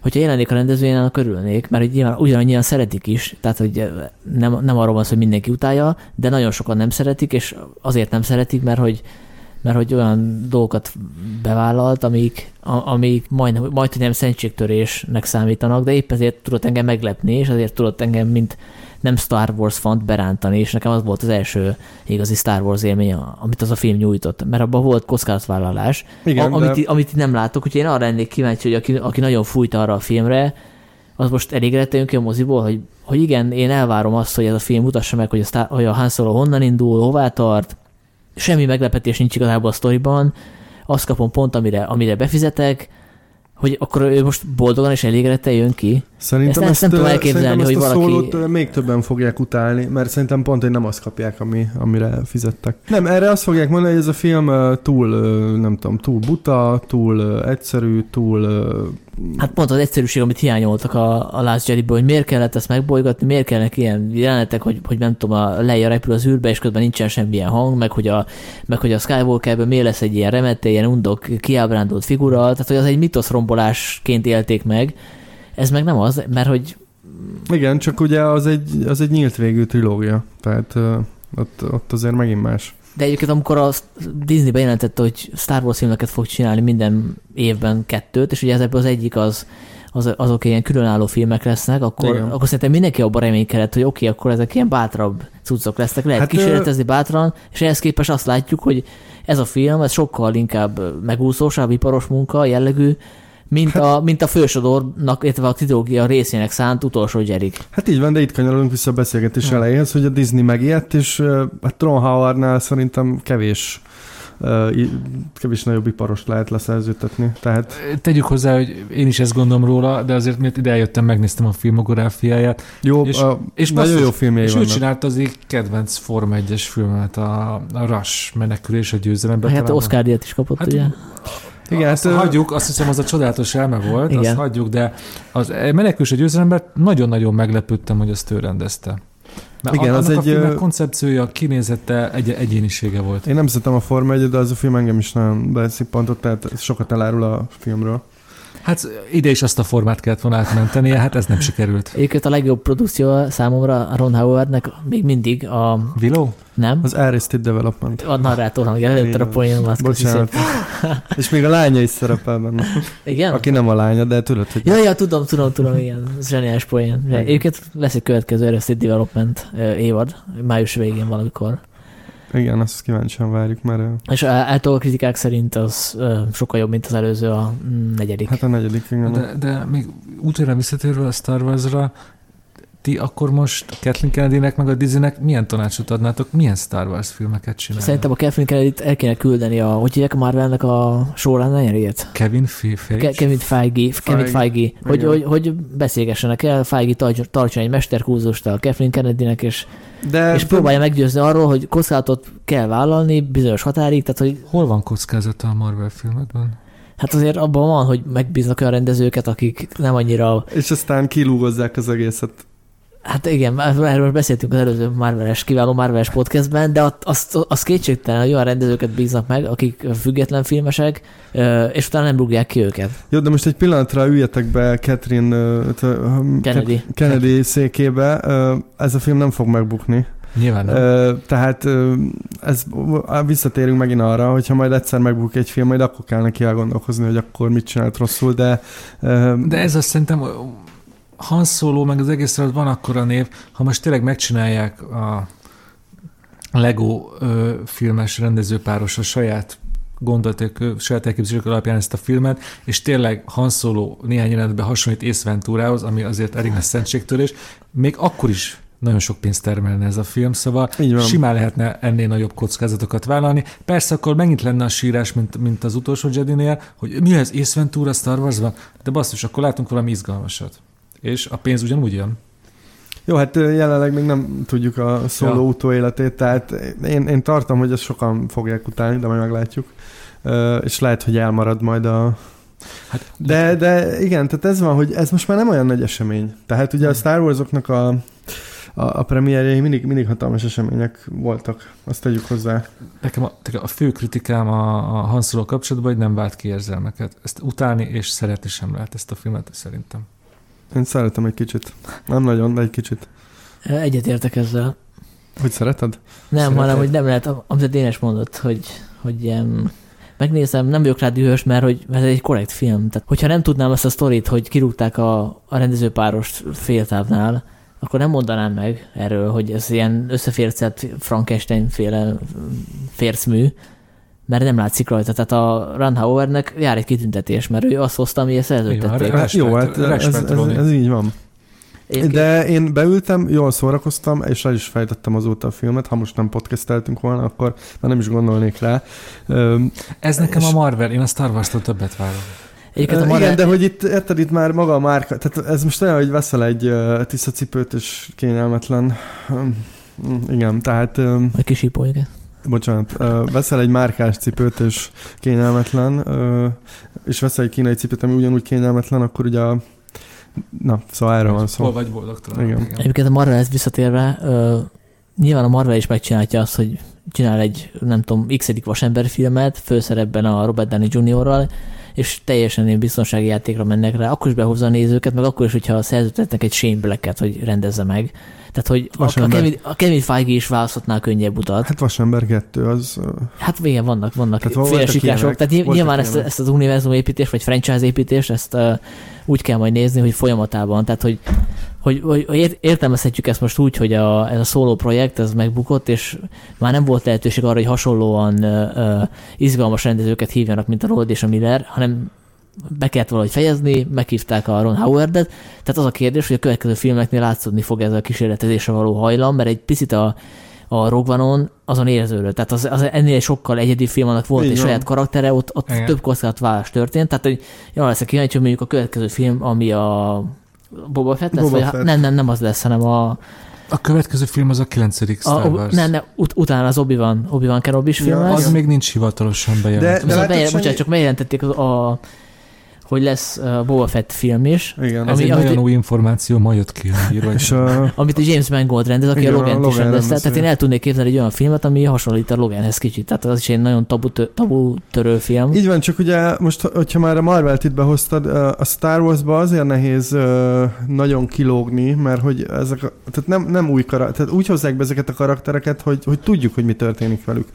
hogyha jelenik a rendezvényen, akkor örülnék, mert nyilván ugyanannyian szeretik is, tehát hogy nem, nem arról van szó, hogy mindenki utálja, de nagyon sokan nem szeretik, és azért nem szeretik, mert hogy mert hogy olyan dolgokat bevállalt, amik, amik majd, majd hogy nem szentségtörésnek számítanak, de épp ezért tudott engem meglepni, és azért tudott engem, mint nem Star Wars fant berántani, és nekem az volt az első igazi Star Wars élmény, amit az a film nyújtott, mert abban volt kockázatvállalás, Igen, a, amit, de... amit nem látok, úgyhogy én arra lennék kíváncsi, hogy aki, aki nagyon fújt arra a filmre, az most elégedett ki a moziból, hogy, hogy igen, én elvárom azt, hogy ez a film mutassa meg, hogy a, Star, hogy a Han Solo honnan indul, hová tart, semmi meglepetés nincs igazából a sztoriban, azt kapom pont, amire, amire befizetek, hogy akkor ő most boldogan és elégedettel jön ki. Szerintem ezt, ezt nem tudom elképzelni, hogy valaki... Szólót még többen fogják utálni, mert szerintem pont, hogy nem azt kapják, ami, amire fizettek. Nem, erre azt fogják mondani, hogy ez a film túl, nem tudom, túl buta, túl egyszerű, túl Hát pont az egyszerűség, amit hiányoltak a, a Last jedi hogy miért kellett ezt megbolygatni, miért kellnek ilyen jelenetek, hogy, hogy nem tudom, a Leia repül az űrbe, és közben nincsen semmilyen hang, meg hogy a, meg hogy a Skywalkerből miért lesz egy ilyen remete, ilyen undok, kiábrándult figura, tehát hogy az egy mitoszrombolásként élték meg, ez meg nem az, mert hogy... Igen, csak ugye az egy, az egy nyílt végű trilógia, tehát ott, ott azért megint más. De egyébként amikor a Disney bejelentette, hogy Star Wars filmeket fog csinálni minden évben kettőt, és ugye ez ebből az egyik az, az, azok ilyen különálló filmek lesznek, akkor, akkor szerintem mindenki abban reménykedett, hogy oké, okay, akkor ezek ilyen bátrabb cuccok lesznek, lehet hát kísérletezni ő... bátran, és ehhez képest azt látjuk, hogy ez a film, ez sokkal inkább megúszósabb, iparos munka jellegű, mint, hát, a, mint a fősodornak, illetve a trilógia részének szánt utolsó gyerik. Hát így van, de itt kanyarodunk vissza a beszélgetés hmm. elejéhez, hogy a Disney megijedt, és a Tron Howardnál szerintem kevés kevés nagyobb iparos lehet leszerzőtetni. Tehát... Tegyük hozzá, hogy én is ezt gondolom róla, de azért miért ide eljöttem, megnéztem a filmográfiáját. Jó, és, a, és nagyon jó filmjei És vannak. ő csinálta az egy kedvenc Forma 1-es filmet, a, a Rush menekülés a győzelemben. Hát Oscar díjat is kapott, hát, ugye? Igen, azt hát, hagyjuk, azt hiszem az a csodálatos elme volt, igen. azt hagyjuk, de az menekülés egy győzelemben nagyon-nagyon meglepődtem, hogy azt ő rendezte. Mert Igen, az egy... A koncepciója, kinézete, egy egyénisége volt. Én nem szeretem a Forma 1 de az a film engem is nagyon beszippantott, tehát sokat elárul a filmről. Hát ide is azt a formát kellett volna átmentenie, hát ez nem sikerült. Egyébként a legjobb produkció számomra a Ron Howardnek még mindig a... Willow? Nem. Az Arrested Development. A narrátor hangja, előtte a poénomat. Bocsánat. És még a lánya is szerepel benne. Igen? Aki nem a lánya, de tudod, hogy... Ja, ja, tudom, tudom, tudom, igen. Ez zseniális poén. Egyébként lesz egy következő Arrested Development évad, május végén valamikor. Igen, azt kíváncsian várjuk, mert... És által a kritikák szerint az sokkal jobb, mint az előző, a negyedik. Hát a negyedik, igen. De, de még útjára visszatérve a Star Wars-ra, ti akkor most Kathleen Kennedy-nek meg a Disneynek milyen tanácsot adnátok, milyen Star Wars filmeket csinálni? Szerintem a Kathleen kennedy el kéne küldeni a, hogy hívják a Marvelnek a showrunnerjét? Kevin Feige? Ke- Kevin Feige, Feige. Kevin Feige. Hogy, hogy, hogy, beszélgessenek el, Feige tartson egy mesterkúzust a Kathleen Kennedy-nek, és de, és próbálja meggyőzni arról, hogy kockázatot kell vállalni bizonyos határig, tehát hogy... Hol van kockázata a Marvel filmekben? Hát azért abban van, hogy megbíznak olyan rendezőket, akik nem annyira... És aztán kilúgozzák az egészet. Hát igen, erről beszéltünk az előző Marveles, kiváló Marveles podcastben, de azt, azt kétségtelen, hogy olyan rendezőket bíznak meg, akik független filmesek, és utána nem rúgják ki őket. Jó, de most egy pillanatra üljetek be Catherine Kennedy, Kennedy székébe, ez a film nem fog megbukni. Nyilván nem. Tehát ez, visszatérünk megint arra, hogyha majd egyszer megbuk egy film, majd akkor kell neki elgondolkozni, hogy akkor mit csinált rosszul, de... De ez azt szerintem Han Solo, meg az egész van akkora név, ha most tényleg megcsinálják a Lego ö, filmes rendezőpáros a saját gondolatok, saját elképzelések alapján ezt a filmet, és tényleg Han Solo néhány jelenetben hasonlít Ace Venturához, ami azért elég nagy szentségtörés, még akkor is nagyon sok pénzt termelne ez a film, szóval simán lehetne ennél nagyobb kockázatokat vállalni. Persze akkor megint lenne a sírás, mint, mint az utolsó Jedi-nél, hogy mi ez, Ace Ventura Star Wars-ban? De basszus, akkor látunk valami izgalmasat. És a pénz ugyanúgy jön. Jó, hát jelenleg még nem tudjuk a szóló ja. utóéletét, tehát én, én tartom, hogy ezt sokan fogják utálni, de majd meglátjuk. És lehet, hogy elmarad majd a, Hát, de, de igen, tehát ez van, hogy ez most már nem olyan nagy esemény. Tehát ugye a Star Warsoknak a a, a premierjei mindig, mindig hatalmas események voltak, azt tegyük hozzá. Nekem a, a fő kritikám a, a Han Solo kapcsolatban, hogy nem vált ki érzelmeket. Ezt utálni és szeretni sem lehet ezt a filmet, szerintem. Én szeretem egy kicsit. Nem nagyon, de egy kicsit. Egyetértek ezzel. Hogy szereted? Nem, Szereted? hanem, hogy nem lehet, amit Dénes mondott, hogy, hogy ilyen megnézem, nem vagyok rá dühös, mert, hogy, mert ez egy korrekt film. Tehát, hogyha nem tudnám ezt a sztorit, hogy kirúgták a, a rendezőpárost féltávnál, akkor nem mondanám meg erről, hogy ez ilyen összefércett Frankenstein-féle fércmű, mert nem látszik rajta. Tehát a Ron Howardnek jár egy kitüntetés, mert ő azt hozta, amiért szerződtették. Hát jó, hát ez, ez, ez, így van. Én De én beültem, jól szórakoztam, és el is fejtettem azóta a filmet. Ha most nem podcasteltünk volna, akkor már nem is gondolnék rá. Ez nekem a Marvel, én a Star Wars-tól többet várom. Egyébként a Marvel... Igen, de hogy itt, érted, itt már maga a márka, tehát ez most olyan, hogy veszel egy tiszta cipőt, és kényelmetlen. Igen, tehát... Vagy kis igen. Bocsánat, veszel egy márkás cipőt, és kényelmetlen, és veszel egy kínai cipőt, ami ugyanúgy kényelmetlen, akkor ugye a Na, szóval erről van szó. Hol vagy boldogtalan. Igen. igen. Egyébként a Marvel ezt visszatérve, nyilván a Marvel is megcsinálja azt, hogy csinál egy, nem tudom, x vasember filmet, főszerepben a Robert Downey Jr.-ral, és teljesen ilyen biztonsági játékra mennek rá, akkor is behozza a nézőket, meg akkor is, hogyha szerződtetnek egy Shane Black-et, hogy rendezze meg. Tehát, hogy a, a, Kevin, a Kevin Feige is választhatná a könnyebb utat. Hát Vasember 2 az... Hát igen, vannak, vannak féle sikrások. Tehát nyilván ezt, ezt, az univerzum építés, vagy franchise építés, ezt uh, úgy kell majd nézni, hogy folyamatában. Tehát, hogy hogy, hogy értelmezhetjük ezt most úgy, hogy a, ez a szóló projekt, ez megbukott, és már nem volt lehetőség arra, hogy hasonlóan uh, izgalmas rendezőket hívjanak, mint a Rold és a Miller, hanem be kellett valahogy fejezni, meghívták a Ron Howardet, tehát az a kérdés, hogy a következő filmeknél látszódni fog ez a kísérletezésre való hajlam, mert egy picit a, a Rogue azon érződött. Tehát az, az ennél sokkal egyedi film, annak volt Igen. egy saját karaktere, ott, ott több kockázatválás történt, tehát hogy jól leszek kíváncsi, hogy mondjuk a következő film, ami a Boba Fett lesz? Boba vagy, Fett. Nem, nem, nem az lesz, hanem a... A következő film az a 9. Star Wars. Nem, nem, ut- utána az Obi-Wan, Obi-Wan Kenobi film ja, Az még nincs hivatalosan bejelentve. De, de bejelent, bocsánat, csak bejelentették a, a hogy lesz uh, Boba Fett film is. Igen, ami, ez egy amit, nagyon új információ, ma jött ki. Írva, és a... amit a James Mangold rendez, aki igen, a Logan is rendezte. Tehát én el tudnék képzelni egy olyan filmet, ami hasonlít a Loganhez kicsit. Tehát az is egy nagyon tabu, tabu törő film. Így van, csak ugye most, hogyha már a Marvel-t itt behoztad, a Star Wars-ba azért nehéz nagyon kilógni, mert hogy ezek, a, tehát nem, nem új karakter, tehát úgy hozzák be ezeket a karaktereket, hogy, hogy tudjuk, hogy mi történik velük.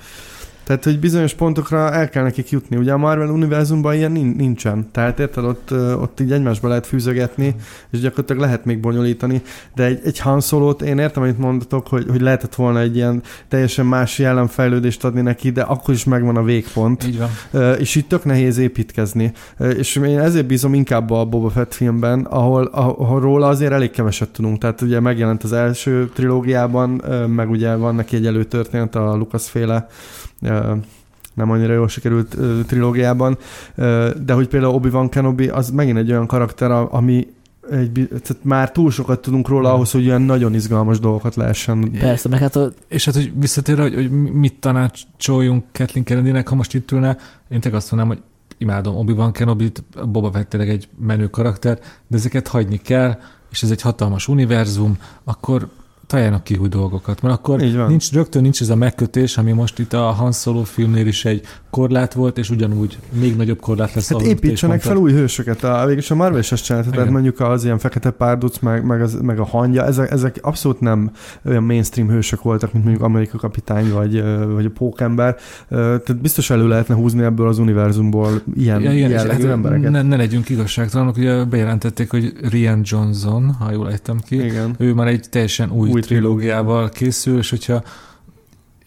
Tehát, hogy bizonyos pontokra el kell nekik jutni. Ugye a Marvel univerzumban ilyen nincsen. Tehát érted, ott, ott így egymásba lehet fűzögetni, és gyakorlatilag lehet még bonyolítani. De egy, egy Han Solo-t én értem, amit mondatok, hogy, hogy lehetett volna egy ilyen teljesen más jellemfejlődést adni neki, de akkor is megvan a végpont. Így van. És itt tök nehéz építkezni. És én ezért bízom inkább a Boba Fett filmben, ahol, ahol róla azért elég keveset tudunk. Tehát ugye megjelent az első trilógiában, meg ugye van neki egy előtörténet a Lucas féle nem annyira jól sikerült trilógiában, de hogy például Obi-Wan Kenobi az megint egy olyan karakter, ami egy, tehát már túl sokat tudunk róla ahhoz, hogy olyan nagyon izgalmas dolgokat lehessen. Persze, meg hát a... És hát, hogy visszatérve, hogy, hogy mit tanácsoljunk Kathleen Kennedy-nek, ha most itt ülne, én tényleg azt mondanám, hogy imádom Obi-Wan kenobi Boba Fett tényleg egy menő karakter, de ezeket hagyni kell, és ez egy hatalmas univerzum, akkor találjanak ki új dolgokat, mert akkor nincs, rögtön nincs ez a megkötés, ami most itt a Han Solo filmnél is egy korlát volt, és ugyanúgy még nagyobb korlát lesz. Hát építsenek fel új hősöket. A, végülis a Marvel is ezt csinálta, tehát mondjuk az ilyen fekete párduc, meg, meg, az, meg a hangja, ezek, ezek abszolút nem olyan mainstream hősök voltak, mint mondjuk Amerika kapitány, vagy, vagy a pókember. Tehát biztos elő lehetne húzni ebből az univerzumból ilyen ja, igen, jellegű hát embereket. Ne, ne legyünk igazságtalanok, ugye bejelentették, hogy Rian Johnson, ha jól ejtem ki, igen. ő már egy teljesen új, új trilógiával készül, és hogyha,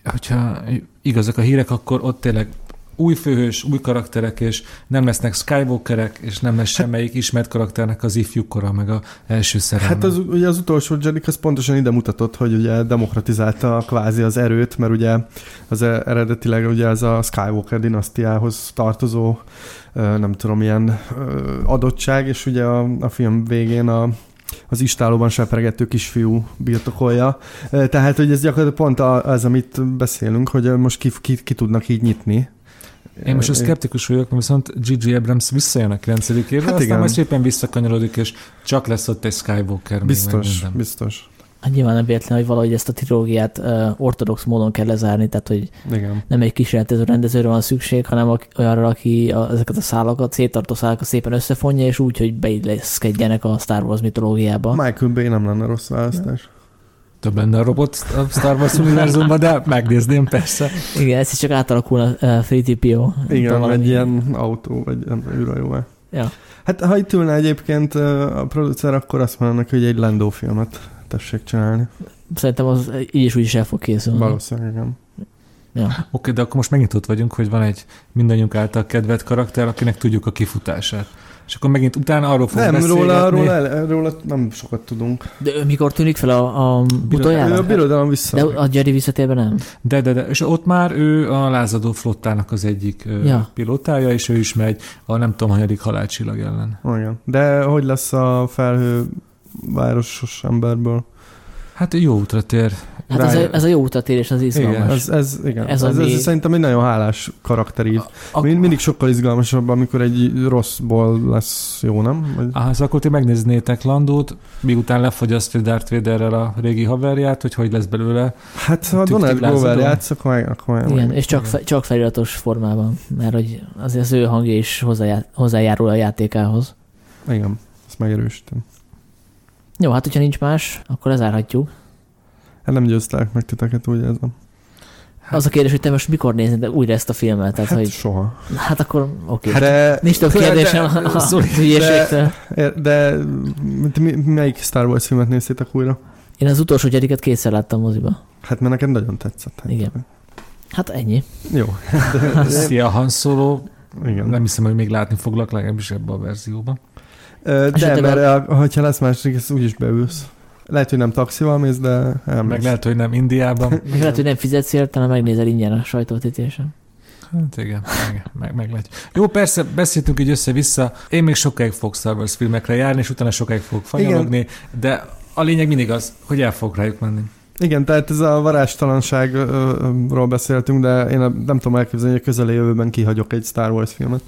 hogyha igazak a hírek, akkor ott tényleg új főhős, új karakterek, és nem lesznek Skywalkerek, és nem lesz semmelyik ismert karakternek az ifjú kora, meg a első szerelme. Hát az, ugye az utolsó Jedi az pontosan ide mutatott, hogy ugye demokratizálta kvázi az erőt, mert ugye az eredetileg ugye ez a Skywalker dinasztiához tartozó nem tudom, ilyen adottság, és ugye a, a film végén a az istálóban sepregető kisfiú birtokolja. Tehát, hogy ez gyakorlatilag pont az, amit beszélünk, hogy most ki, ki, ki tudnak így nyitni. Én most a szkeptikus vagyok, mert viszont G.G. Abrams visszajön a 9. évre, hát aztán igen. majd szépen visszakanyarodik, és csak lesz ott egy Skywalker. Biztos, még biztos. Hát nyilván nem véletlen, hogy valahogy ezt a trilógiát uh, ortodox módon kell lezárni, tehát hogy Igen. nem egy kísérletező rendezőre van szükség, hanem olyanra, aki a, ezeket a szálakat, széttartó szálakat szépen összefonja, és úgy, hogy beilleszkedjenek a Star Wars mitológiába. Michael Bay nem lenne rossz választás. Több lenne a robot a Star Wars univerzumban, de megnézném persze. Igen, ez is csak átalakulna uh, 3TPO. Igen, egy ilyen autó, vagy űrhajó. Ja. Hát ha itt ülne egyébként a producer, akkor azt mondanak, hogy egy Lando filmet tessék csinálni. Szerintem az így is úgy is el fog készülni. Valószínűleg igen. Ja. Oké, okay, de akkor most megint ott vagyunk, hogy van egy mindannyiunk által kedvelt karakter, akinek tudjuk a kifutását. És akkor megint utána arról fogunk Nem, róla, róla, róla nem sokat tudunk. De ő mikor tűnik fel a, a utoljára? Ő a birodalom vissza. De a Jerry visszatérben nem? De, de, de. És ott már ő a lázadó flottának az egyik ja. pilótája, és ő is megy a nem tudom, hanyadik halálcsillag ellen. Olyan. De hogy lesz a felhő városos emberből. Hát jó útra tér. Hát ez a, ez a jó útra térés, az izgalmas. Igen, ez, ez, igen. Ez, ez, ez, ez szerintem egy nagyon hálás karakter így. A, a, Mind, mindig sokkal izgalmasabb, amikor egy rosszból lesz jó, nem? Vagy... Ah, szóval akkor ti megnéznétek Landót, miután lefogyasztja Darth Vaderrel a régi haverját, hogy hogy lesz belőle. Hát ha Donald Glover játsz, akkor, meg, akkor meg, Igen, meg, és csak, fe, csak feliratos formában, mert hogy azért az ő hangja is hozzájárul a játékához. Igen, ezt megerősítem. Jó, hát hogyha nincs más, akkor lezárhatjuk. Hát nem győztek meg titeket, úgy érzem. Hát, az a kérdés, hogy te most mikor nézed újra ezt a filmet? Tehát, hát hogy, soha. Hát akkor oké. Okay. De, Nincs több kérdésem de, a, a de, de, de, melyik Star Wars filmet néztétek újra? Én az utolsó gyeriket kétszer láttam moziba. Hát mert neked nagyon tetszett. Hát. Igen. Hát ennyi. Jó. Szia, Han Solo. Igen. Nem hiszem, hogy még látni foglak, legalábbis ebbe a verzióban. De, mert a... ha lesz másik, ezt úgyis beülsz. Lehet, hogy nem taxival mész, de elmész. Meg lehet, hogy nem Indiában. meg lehet, hogy nem fizetsz érte, megnézel ingyen a sajtótítésen. Hát igen, meg, meg, meg lehet. Jó, persze, beszéltünk így össze-vissza. Én még sokáig fogok Star Wars filmekre járni, és utána sokáig fogok fanyalogni, de a lényeg mindig az, hogy el fogok rájuk menni. Igen, tehát ez a varástalanságról beszéltünk, de én nem tudom elképzelni, hogy a közeljövőben kihagyok egy Star Wars filmet.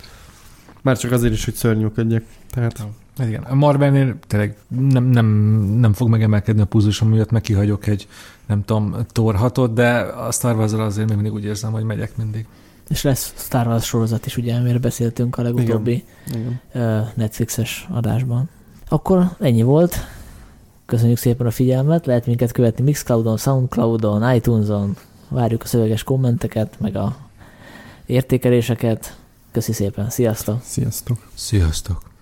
Már csak azért is, hogy szörnyűködjek. Tehát... Hát igen, a Marvelnél tényleg nem, nem, nem fog megemelkedni a púzusom miatt, meg kihagyok egy, nem tudom, torhatot, de a Star wars azért még mindig úgy érzem, hogy megyek mindig. És lesz Star Wars sorozat is, ugye, amire beszéltünk a legutóbbi igen. Netflixes adásban. Akkor ennyi volt. Köszönjük szépen a figyelmet. Lehet minket követni Mixcloudon, Soundcloudon, iTunes-on. Várjuk a szöveges kommenteket, meg a értékeléseket. Köszi szépen. Sziasztok! Sziasztok! Sziasztok!